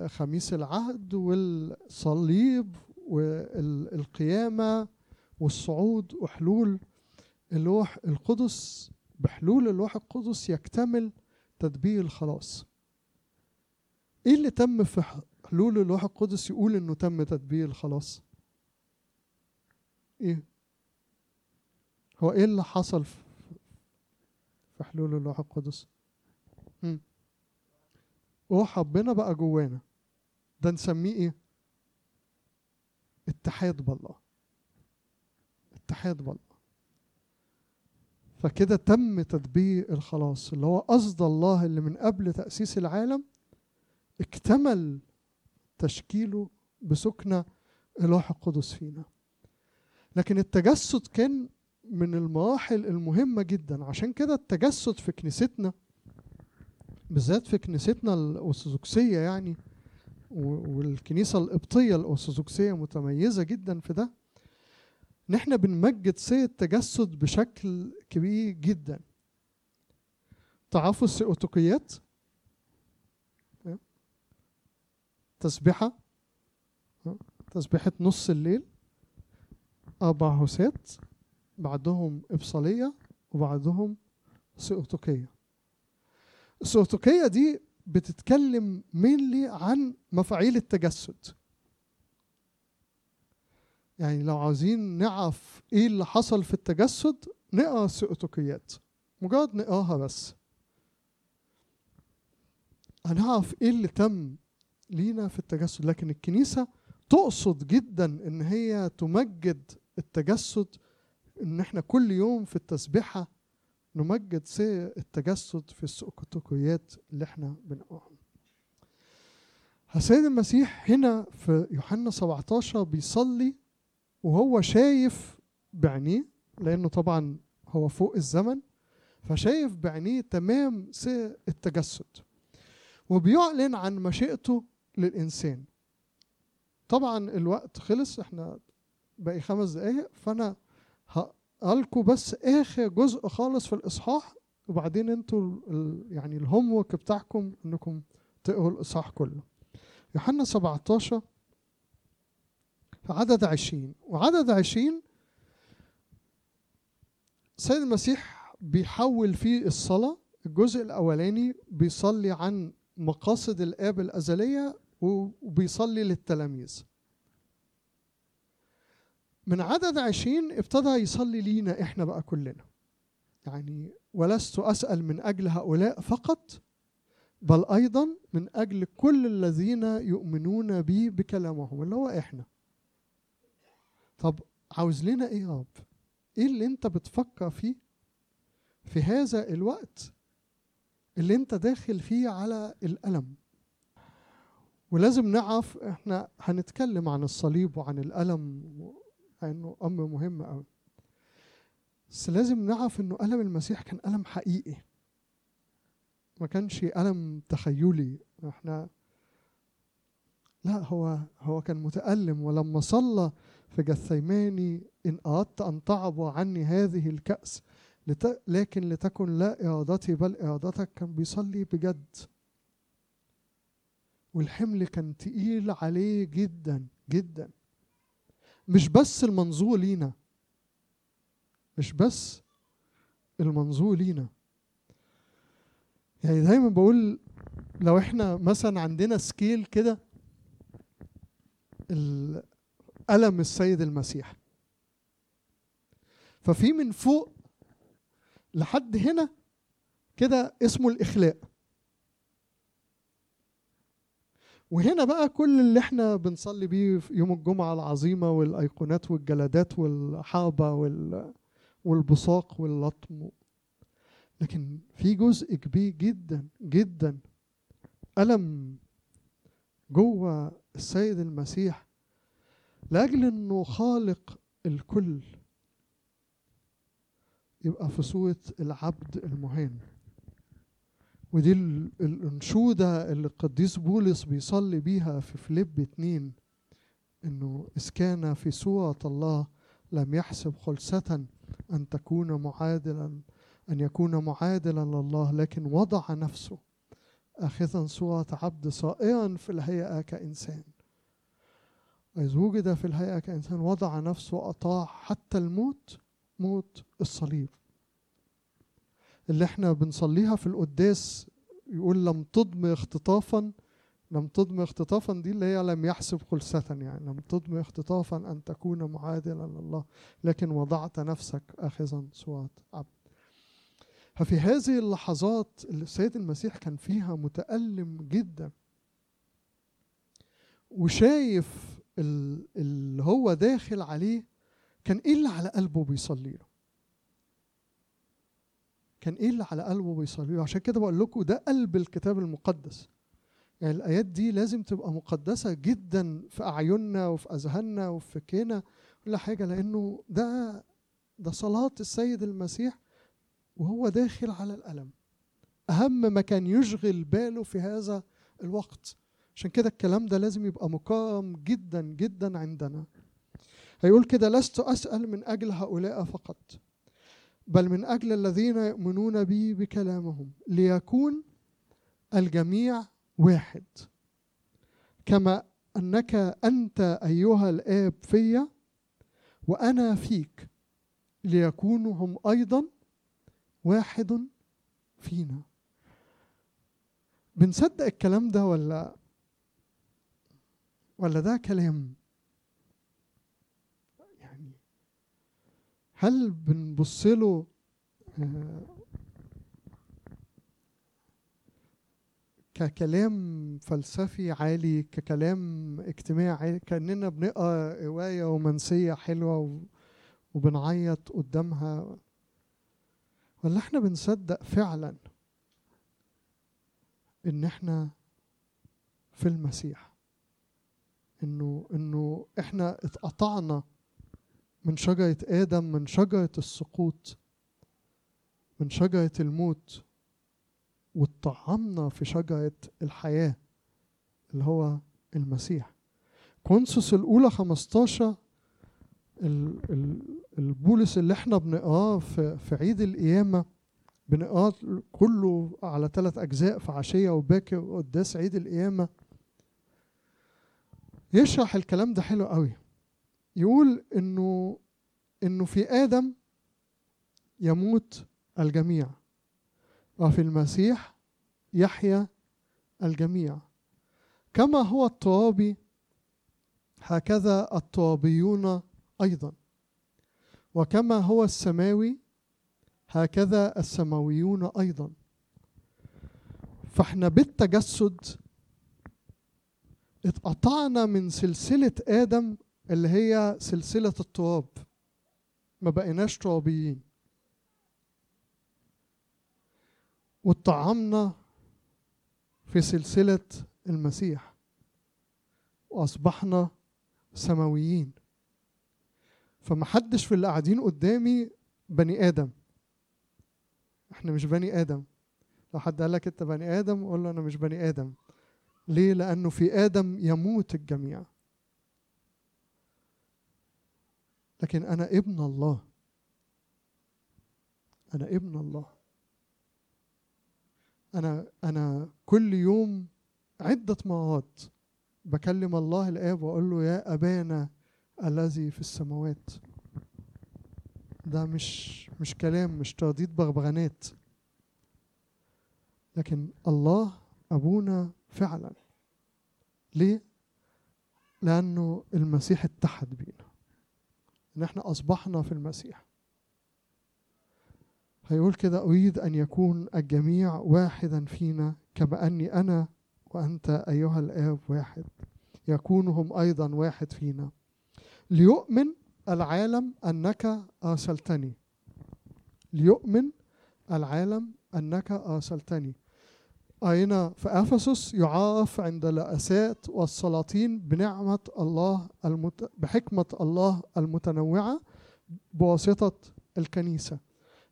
خميس العهد والصليب والقيامة والصعود وحلول اللوح القدس. بحلول اللوح القدس يكتمل تدبير الخلاص. إيه اللي تم في حلول اللوح القدس يقول إنه تم تدبير الخلاص إيه؟ هو إيه اللي حصل في حلول اللوح القدس؟ روح ربنا بقى جوانا. ده نسميه إيه؟ اتحاد بالله. اتحاد بالله. فكده تم تدبير الخلاص اللي هو قصد الله اللي من قبل تأسيس العالم اكتمل تشكيله بسكنة الروح القدس فينا. لكن التجسد كان من المراحل المهمة جدا. عشان كده التجسد في كنيستنا بالذات في كنيستنا الأرثوذكسية يعني والكنيسة القبطية الأرثوذكسية متميزة جدا في ده إن إحنا بنمجد سيد التجسد بشكل كبير جدا. تعرفوا السيوتوكيات تسبحة تسبحة نص الليل أربع هوسات بعدهم إبصالية وبعدهم سيوتوكية السيوتوكية دي بتتكلم مينلي عن مفاعيل التجسد. يعني لو عاوزين نعرف إيه اللي حصل في التجسد نقرأ السيوتوكيات مجرد نقراها بس. هنعرف إيه اللي تم لينا في التجسد لكن الكنيسة تقصد جدا إن هي تمجد التجسد إن إحنا كل يوم في التسبيحة نمجد التجسد في السؤكتوكيات اللي إحنا بنقراهم السيد المسيح هنا في يوحنا 17 بيصلي وهو شايف بعينيه لأنه طبعا هو فوق الزمن فشايف بعينيه تمام التجسد. وبيعلن عن مشيئته للإنسان. طبعا الوقت خلص إحنا باقي خمس دقايق فأنا هقلكوا بس آخر جزء خالص في الإصحاح وبعدين أنتوا يعني الهوم ورك بتاعكم إنكم تقروا الإصحاح كله. يوحنا 17 في عدد عشرين. وعدد عشرين السيد المسيح بيحول فيه الصلاة. الجزء الأولاني بيصلي عن مقاصد الآب الأزلية وبيصلي للتلاميذ. من عدد عشرين ابتدى يصلي لينا إحنا بقى كلنا. يعني ولست أسأل من أجل هؤلاء فقط بل أيضا من أجل كل الذين يؤمنون بي بكلامهم اللي هو إحنا. طب عاوز لنا إيه يا رب؟ إيه اللي أنت بتفكر فيه في هذا الوقت اللي أنت داخل فيه على الألم؟ ولازم نعرف إحنا هنتكلم عن الصليب وعن الألم لأنه أمر مهم أوي. بس لازم نعرف إنه ألم المسيح كان ألم حقيقي. ما كانش ألم تخيلي. إحنا لا هو هو كان متألم. ولما صلى في جثيماني إن أردت أن تعب عني هذه الكأس. لكن لتكن لا إرادتي بل إرادتك كان بيصلي بجد. والحمل كان تقيل عليه جدا جدا. مش بس المنظور لينا مش بس المنظور لينا. يعني دايما بقول لو إحنا مثلا عندنا سكيل كده ألم السيد المسيح. ففي من فوق لحد هنا كده اسمه الإخلاء. وهنا بقى كل اللي إحنا بنصلي بيه في يوم الجمعة العظيمة والأيقونات والجلدات والحابة والبصاق واللطم. لكن في جزء كبير جدا جدا. ألم جوه السيد المسيح لأجل أنه خالق الكل يبقى في صورة العبد المهان ودي الأنشودة اللي القديس بولس بيصلي بيها في فليب اتنين إنه إذ كان في صورة الله لم يحسب خلسة أن تكون معادلا أن يكون معادلا لله لكن وضع نفسه آخذا صورة عبد صائرا في الهيئة كإنسان. إذ وجد في الهيئة كإنسان وضع نفسه وأطاع حتى الموت موت الصليب. اللي إحنا بنصليها في القداس يقول لم تضم اختطافا لم تضم اختطافا دي اللي هي لم يحسب خلسة يعني لم تضم اختطافا أن تكون معادلا لله لكن وضعت نفسك آخذا صورة عبد. ففي هذه اللحظات اللي السيد المسيح كان فيها متألم جدا وشايف اللي هو داخل عليه كان إيه اللي على قلبه بيصلي له؟ كان إيه اللي على قلبه بيصلي له؟ عشان كده بقول لكم ده قلب الكتاب المقدس. يعني الآيات دي لازم تبقى مقدسة جدا في أعيننا وفي أذهاننا وفي فكرنا كل حاجة لأنه ده ده صلاة السيد المسيح وهو داخل على الألم. أهم ما كان يشغل باله في هذا الوقت. عشان كده الكلام ده لازم يبقى مقام جدا جدا عندنا. هيقول كده لست أسأل من أجل هؤلاء فقط. بل من أجل الذين يؤمنون بي بكلامهم ليكون الجميع واحد. كما أنك أنت أيها الآب في وأنا فيك ليكونوا هم أيضا واحد فينا. بنصدق الكلام ده ولا؟ ولا ده كلام يعني هل بنبص له آه، ككلام فلسفي عالي ككلام اجتماعي كأننا بنقرأ رواية رومانسية حلوة وبنعيط قدامها؟ ولا إحنا بنصدق فعلا إن إحنا في المسيح؟ إنه إنه إحنا اتقطعنا من شجرة آدم من شجرة السقوط من شجرة الموت واتطعمنا في شجرة الحياة اللي هو المسيح. كونسوس الأولى 15 البولس اللي إحنا بنقراه في, عيد القيامة بنقراه كله على ثلاث أجزاء في عشية وباكر وقداس عيد القيامة. يشرح الكلام ده حلو قوي. يقول إنه إنه في آدم يموت الجميع وفي المسيح يحيا الجميع. كما هو الترابي هكذا الترابيون أيضا. وكما هو السماوي هكذا السماويون أيضا. فإحنا بالتجسد اتقطعنا من سلسلة آدم اللي هي سلسلة التراب. ما بقيناش ترابيين. واتطعمنا في سلسلة المسيح. وأصبحنا سماويين. فمحدش في اللي قاعدين قدامي بني آدم. إحنا مش بني آدم. لو حد قال لك أنت بني آدم قول له أنا مش بني آدم. ليه؟ لأنه في آدم يموت الجميع. لكن أنا ابن الله. أنا ابن الله. أنا أنا كل يوم عدة مرات بكلم الله الآب وأقول له يا أبانا الذي في السماوات. ده مش مش كلام مش ترديد بغبغانات. لكن الله أبونا فعلا. ليه؟ لأنه المسيح اتحد بينا. إن إحنا أصبحنا في المسيح. هيقول كده أريد أن يكون الجميع واحدا فينا كما أني أنا وأنت أيها الآب واحد. يكون هم أيضا واحد فينا. ليؤمن العالم أنك أرسلتني. ليؤمن العالم أنك أرسلتني. أين؟ في أفسس يعرف عند الرؤساء والسلاطين بنعمة الله المت... بحكمة الله المتنوعة بواسطة الكنيسة.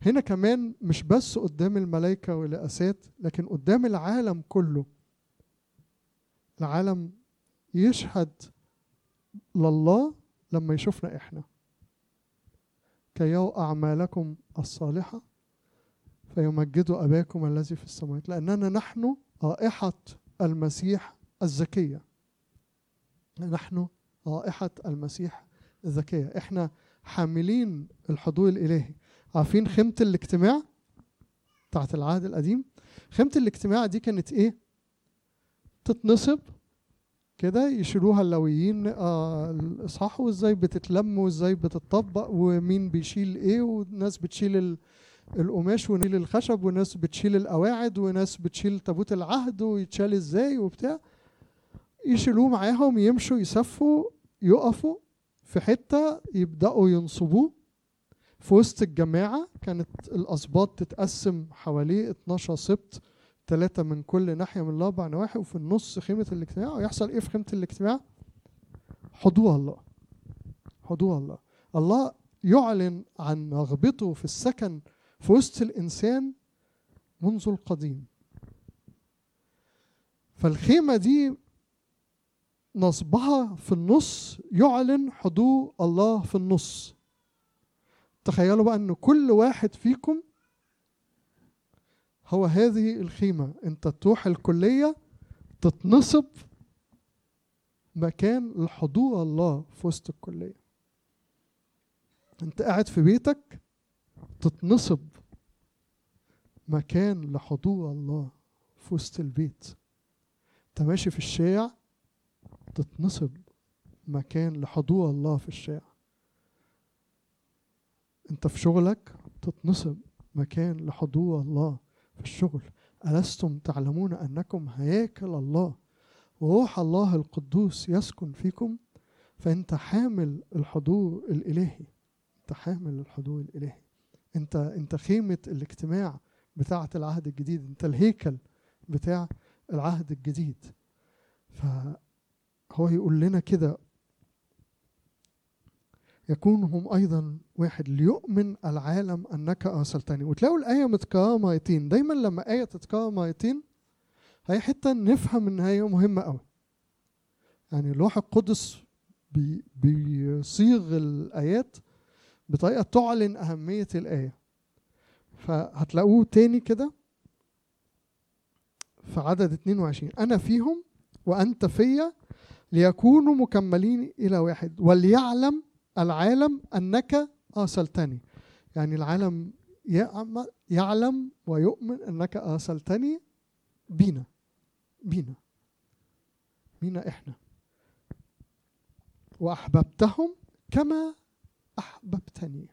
هنا كمان مش بس قدام الملائكة والرئاسات لكن قدام العالم كله. العالم يشهد لله لما يشوفنا إحنا. كي أعمالكم الصالحة؟ فيمجدوا أباكم الذي في السماوات لأننا نحن رائحة المسيح الزكية. نحن رائحة المسيح الزكية. إحنا حاملين الحضور الإلهي. عارفين خيمة الاجتماع بتاعت العهد القديم؟ خيمة الاجتماع دي كانت إيه؟ تتنصب كده يشيلوها اللويين آه الإصحاح وإزاي بتتلم وإزاي بتطبق ومين بيشيل إيه والناس بتشيل القماش ونيل الخشب وناس بتشيل القواعد وناس بتشيل تابوت العهد ويتشال إزاي وبتاع. يشيلوه معاهم يمشوا يسفوا يقفوا في حتة يبدأوا ينصبوه في وسط الجماعة. كانت الأسباط تتقسم حواليه 12 سبط ثلاثة من كل ناحية من الأربع نواحي وفي النص خيمة الاجتماع. ويحصل إيه في خيمة الاجتماع؟ حضور الله. حضور الله. الله يعلن عن رغبته في السكن في وسط الإنسان منذ القديم. فالخيمة دي نصبها في النص يعلن حضور الله في النص. تخيلوا بقى إن كل واحد فيكم هو هذه الخيمة. أنت تروح الكلية تتنصب مكان لحضور الله في وسط الكلية. أنت قاعد في بيتك تتنصب مكان لحضور الله في وسط البيت. انت ماشي في الشارع تتنصب مكان لحضور الله في الشارع. انت في شغلك تتنصب مكان لحضور الله في الشغل. ألستم تعلمون أنكم هياكل الله؟ وروح الله القدوس يسكن فيكم فأنت حامل الحضور الإلهي. أنت حامل الحضور الإلهي. أنت أنت خيمة الاجتماع بتاعة العهد الجديد. أنت الهيكل بتاع العهد الجديد. فهو يقول لنا كده يكون هم أيضا واحد ليؤمن العالم أنك أرسلتني. وتلاقوا الآية متكررة مرتين دايما لما آية تتكرر مرتين هي حتة نفهم إن هي مهمة أوي. يعني الروح القدس بي بيصيغ الآيات بطريقة تعلن أهمية الآية. فهتلاقوه تاني كده في عدد 22 أنا فيهم وأنت فيا ليكونوا مكملين إلى واحد وليعلم العالم أنك أرسلتني يعني العالم يعلم ويؤمن أنك أرسلتني بينا بينا بينا إحنا. وأحببتهم كما أحببتني.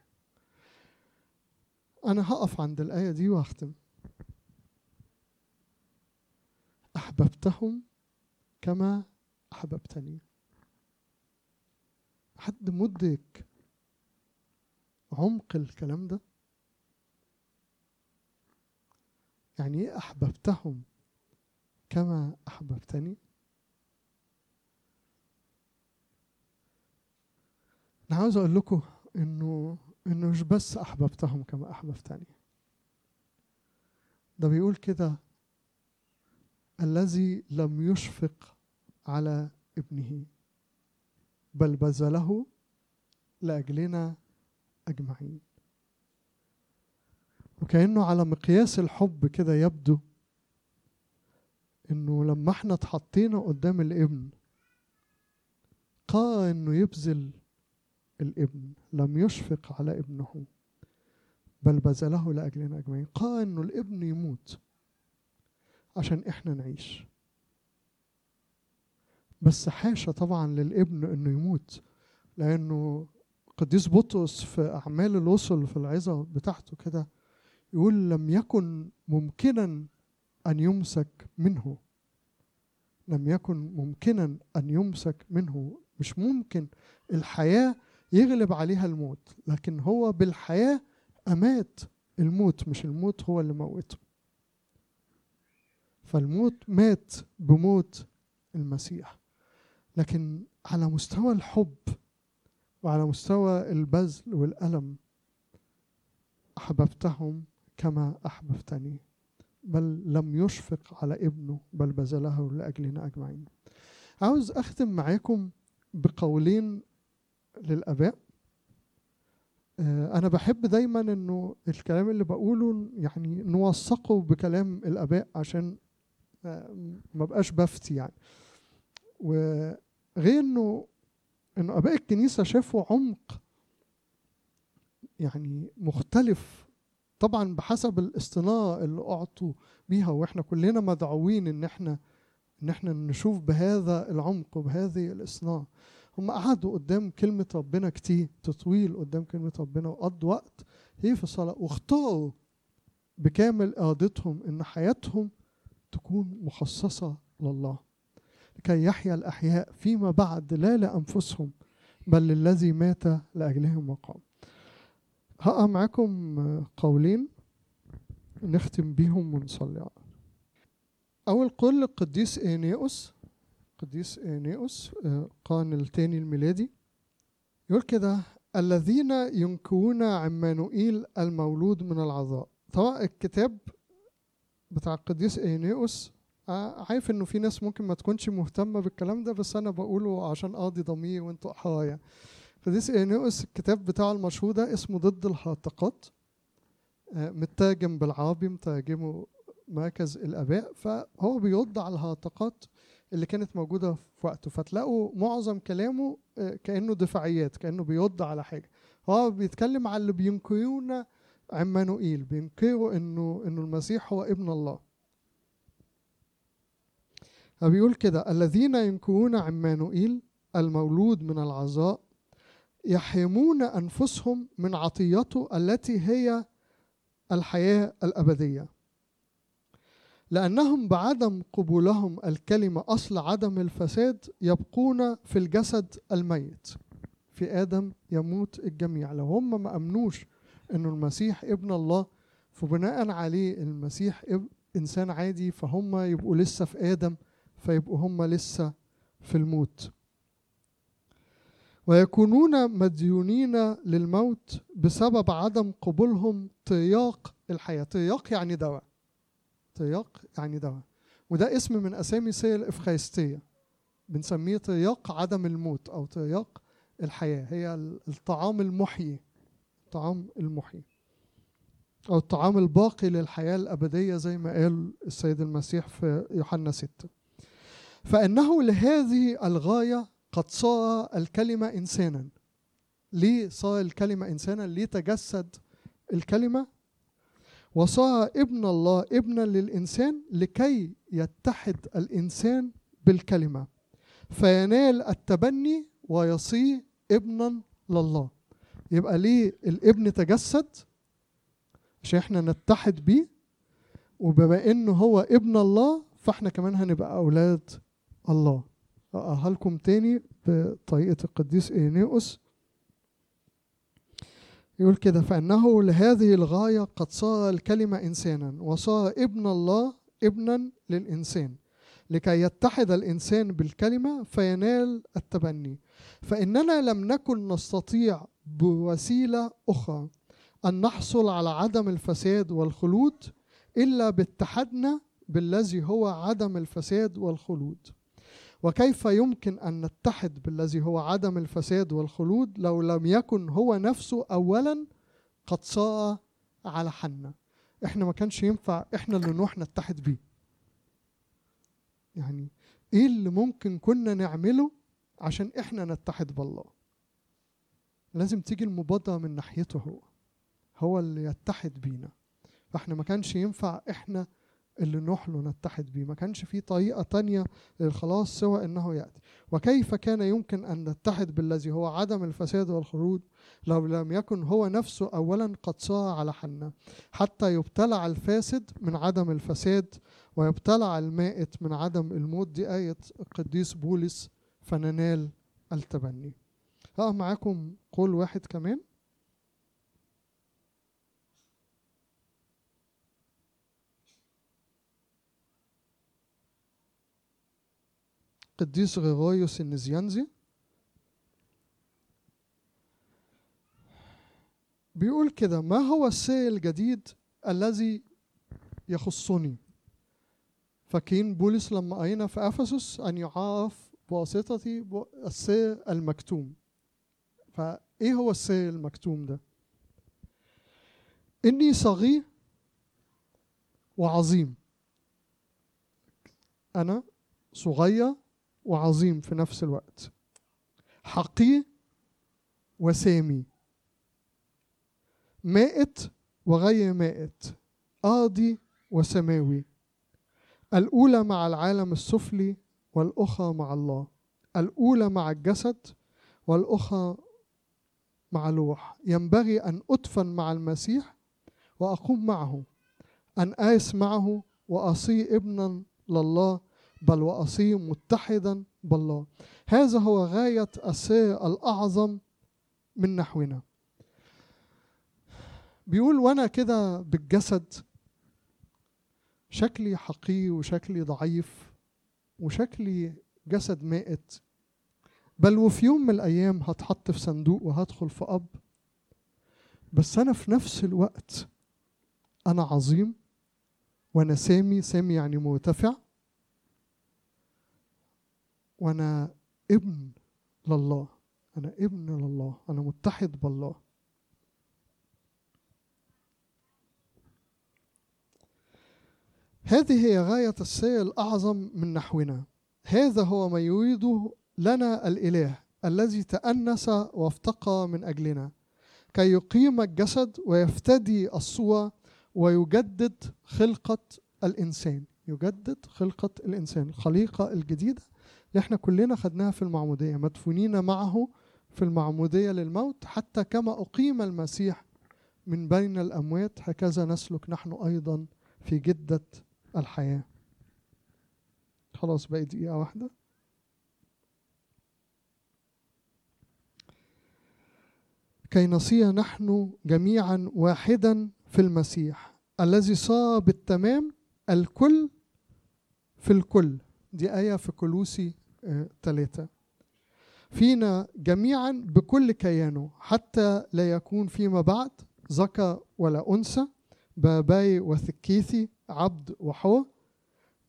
أنا هقف عند الآية دي وأختم. أحببتهم كما أحببتني. حد مدرك عمق الكلام ده؟ يعني إيه أحببتهم كما أحببتني؟ أنا عاوز أقول لكم إنه إنه مش بس أحببتهم كما احببتني ده بيقول كده الذي لم يشفق على ابنه بل بذله لأجلنا أجمعين. وكأنه على مقياس الحب كده يبدو إنه لما إحنا اتحطينا قدام الابن قال إنه يبذل الابن لم يشفق على ابنه بل بذله لأجلنا أجمعين. قال إنه الابن يموت عشان إحنا نعيش. بس حاشا طبعا للابن إنه يموت لأنه قديس بطرس في أعمال الوصل في العظة بتاعته كده يقول لم يكن ممكنا أن يمسك منه. لم يكن ممكنا أن يمسك منه. مش ممكن. الحياة يغلب عليها الموت لكن هو بالحياة أمات. الموت مش الموت هو اللي موته. فالموت مات بموت المسيح. لكن على مستوى الحب وعلى مستوى البذل والألم أحببتهم كما أحببتني. بل لم يشفق على ابنه بل بذله لأجلنا أجمعين. عاوز أختم معاكم بقولين للآباء. أنا بحب دايما إنه الكلام اللي بقوله يعني نوثقه بكلام الآباء عشان ما بقاش بفتي يعني. وغير إنه إنه آباء الكنيسة شافوا عمق يعني مختلف طبعا بحسب الاصطناع اللي أعطوا بيها وإحنا كلنا مدعوين إن إحنا إن إحنا نشوف بهذا العمق وبهذه الإصناع. هم قعدوا قدام كلمة ربنا كتير تطويل قدام كلمة ربنا وقضوا وقت هي في الصلاة واختاروا بكامل إرادتهم إن حياتهم تكون مخصصة لله. لكي يحيا الأحياء فيما بعد لا لأنفسهم بل للذي مات لأجلهم وقام. هقرأ معاكم قولين نختم بيهم ونصلي أول قول القديس إينيوس قديس إينيوس القرن الثاني الميلادي. يقول كده الذين ينكون عمانوئيل المولود من العذراء طبعا الكتاب بتاع القديس إينيوس عارف إنه في ناس ممكن ما تكونش مهتمة بالكلام ده بس أنا بقوله عشان أقضي ضمير وأنتوا احرايا قديس إينيوس الكتاب بتاعه المشهور ده اسمه ضد الهرطقات مترجم بالعربي مترجمه مركز الآباء. فهو بيرد على الهرطقات اللي كانت موجودة في وقته فتلاقوا معظم كلامه كأنه دفاعيات كأنه بيرد على حاجة. هو بيتكلم على اللي بينكرون عمانوئيل بينكروا إنه إنه المسيح هو ابن الله. فبيقول كده الذين ينكرون عمانوئيل المولود من العذراء يحرمون أنفسهم من عطيته التي هي الحياة الأبدية. لأنهم بعدم قبولهم الكلمة أصل عدم الفساد يبقون في الجسد الميت. في آدم يموت الجميع. لو هم ما أمنوش إنه المسيح ابن الله فبناء عليه المسيح إنسان عادي فهم يبقوا لسه في آدم فيبقوا هم لسه في الموت. ويكونون مديونين للموت بسبب عدم قبولهم تياق الحياة. تياق يعني دواء. تياق يعني دواء وده اسم من أسامي سير الإفخارستية بنسميه تياق عدم الموت أو تياق الحياة هي الطعام المحيي الطعام المحيي أو الطعام الباقي للحياة الأبدية زي ما قال السيد المسيح في يوحنا 6 فإنه لهذه الغاية قد صار الكلمة إنسانا. ليه صار الكلمة إنسانا؟ ليه تجسد الكلمة؟ وصار ابن الله ابنا للإنسان لكي يتحد الإنسان بالكلمة. فينال التبني ويصير ابنا لله. يبقى ليه الابن تجسد عشان إحنا نتحد بيه. وبما انه هو ابن الله فاحنا كمان هنبقى أولاد الله. لكم تاني بطريقة القديس إينيوس. يقول كده فإنه لهذه الغاية قد صار الكلمة إنسانا وصار ابن الله ابنا للإنسان. لكي يتحد الإنسان بالكلمة فينال التبني. فإننا لم نكن نستطيع بوسيلة أخرى أن نحصل على عدم الفساد والخلود إلا باتحادنا بالذي هو عدم الفساد والخلود. وكيف يمكن أن نتحد بالذي هو عدم الفساد والخلود لو لم يكن هو نفسه اولا قد صار على حنا؟ إحنا ما كانش ينفع إحنا اللي نروح نتحد بيه. يعني إيه اللي ممكن كنا نعمله عشان إحنا نتحد بالله؟ لازم تيجي المبادرة من ناحيته هو. هو اللي يتحد بينا. فإحنا ما كانش ينفع إحنا اللي له نتحد بيه. ما كانش في طريقة تانية للخلاص سوى إنه يأتي. وكيف كان يمكن أن نتحد بالذي هو عدم الفساد والخروج؟ لو لم يكن هو نفسه اولا قد صار على حنا حتى يبتلع الفاسد من عدم الفساد ويبتلع المائت من عدم الموت. دي آية القديس بولس فننال التبني. ها معاكم قول واحد كمان. قديس غيغايوس النزيانزي بيقول كده ما هو الشيء الجديد الذي يخصني؟ فاكرين بولس لما قرينا في أفسس أن يعرف بواسطتي السر المكتوم. فإيه هو السر المكتوم ده؟ إني صغير وعظيم. أنا صغير وعظيم في نفس الوقت. حقير وسامي. مائت وغير مائت. آدي وسماوي. الأولى مع العالم السفلي والأخرى مع الله. الأولى مع الجسد والأخرى مع لوح ينبغي أن أدفن مع المسيح وأقوم معه. أن آيس معه وأصير ابنا لله بل وأصير متحدا بالله. هذا هو غاية السر الأعظم من نحونا. بيقول وأنا كده بالجسد شكلي حقير وشكلي ضعيف وشكلي جسد مائت. بل وفي يوم من الأيام هتحط في صندوق وهدخل في أب بس أنا في نفس الوقت أنا عظيم وأنا سامي سامي يعني مرتفع وأنا ابن لله. أنا ابن لله. أنا متحد بالله. هذه هي غاية السير الأعظم من نحونا. هذا هو ما يريده لنا الإله الذي تأنس وافتقى من أجلنا. كي يقيم الجسد ويفتدي الصور ويجدد خلقة الإنسان. يجدد خلقة الإنسان الخليقة الجديدة اللي إحنا كلنا خدناها في المعمودية مدفونين معه في المعمودية للموت حتى كما أقيم المسيح من بين الأموات هكذا نسلك نحن أيضا في جدة الحياة. خلاص بقى دقيقة واحدة. كي نصير نحن جميعا واحدا في المسيح الذي صار بالتمام الكل في الكل. دي آية في كلوسي ثلاثة فينا جميعا بكل كيانه حتى لا يكون فيما بعد ذكر ولا أنثى باباي وثكيثي عبد وحور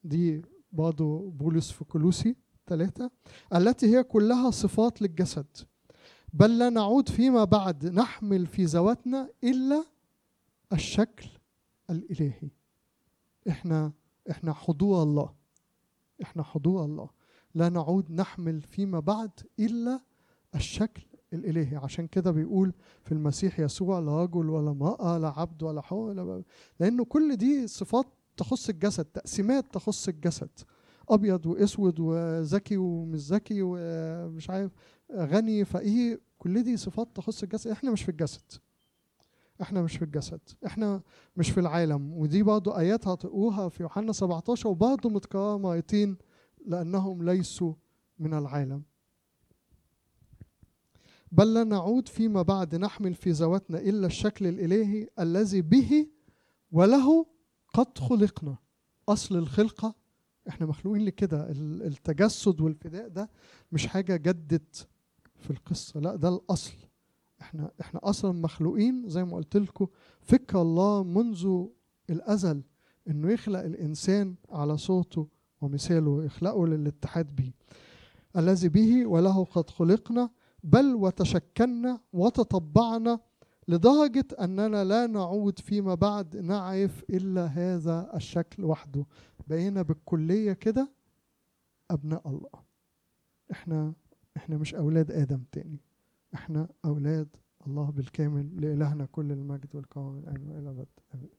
دي برضه بولس في كلوسي ثلاثة التي هي كلها صفات للجسد. بل لا نعود فيما بعد نحمل في ذواتنا إلا الشكل الإلهي. إحنا إحنا حضور الله. إحنا حضور الله. لا نعود نحمل فيما بعد إلا الشكل الإلهي. عشان كده بيقول في المسيح يسوع لا رجل ولا امرأة لا عبد ولا حر ولا لأنه كل دي صفات تخص الجسد تقسيمات تخص الجسد. أبيض وأسود وذكي ومش ذكي ومش عارف غني فقير كل دي صفات تخص الجسد. إحنا مش في الجسد. إحنا مش في الجسد إحنا مش في العالم. ودي برضه آيات هتقروها في يوحنا 17 وبرضه مرتين لأنهم ليسوا من العالم. بل لا نعود فيما بعد نحمل في ذواتنا إلا الشكل الإلهي الذي به وله قد خلقنا. أصل الخلقة إحنا مخلوقين لكده. التجسد والفداء ده مش حاجة جدت في القصة لا ده الأصل. إحنا إحنا أصلا مخلوقين زي ما قلت لكم فكر الله منذ الأزل إنه يخلق الإنسان على صوته ومثاله يخلقه للاتحاد به. الذي به وله قد خلقنا بل وتشكلنا وتطبعنا لدرجة أننا لا نعود فيما بعد نعرف إلا هذا الشكل وحده. بقينا بالكلية كده أبناء الله. إحنا إحنا مش أولاد آدم تاني. إحنا أولاد الله بالكامل لإلهنا كل المجد والكرم الآن وإلى الأبد. آمين.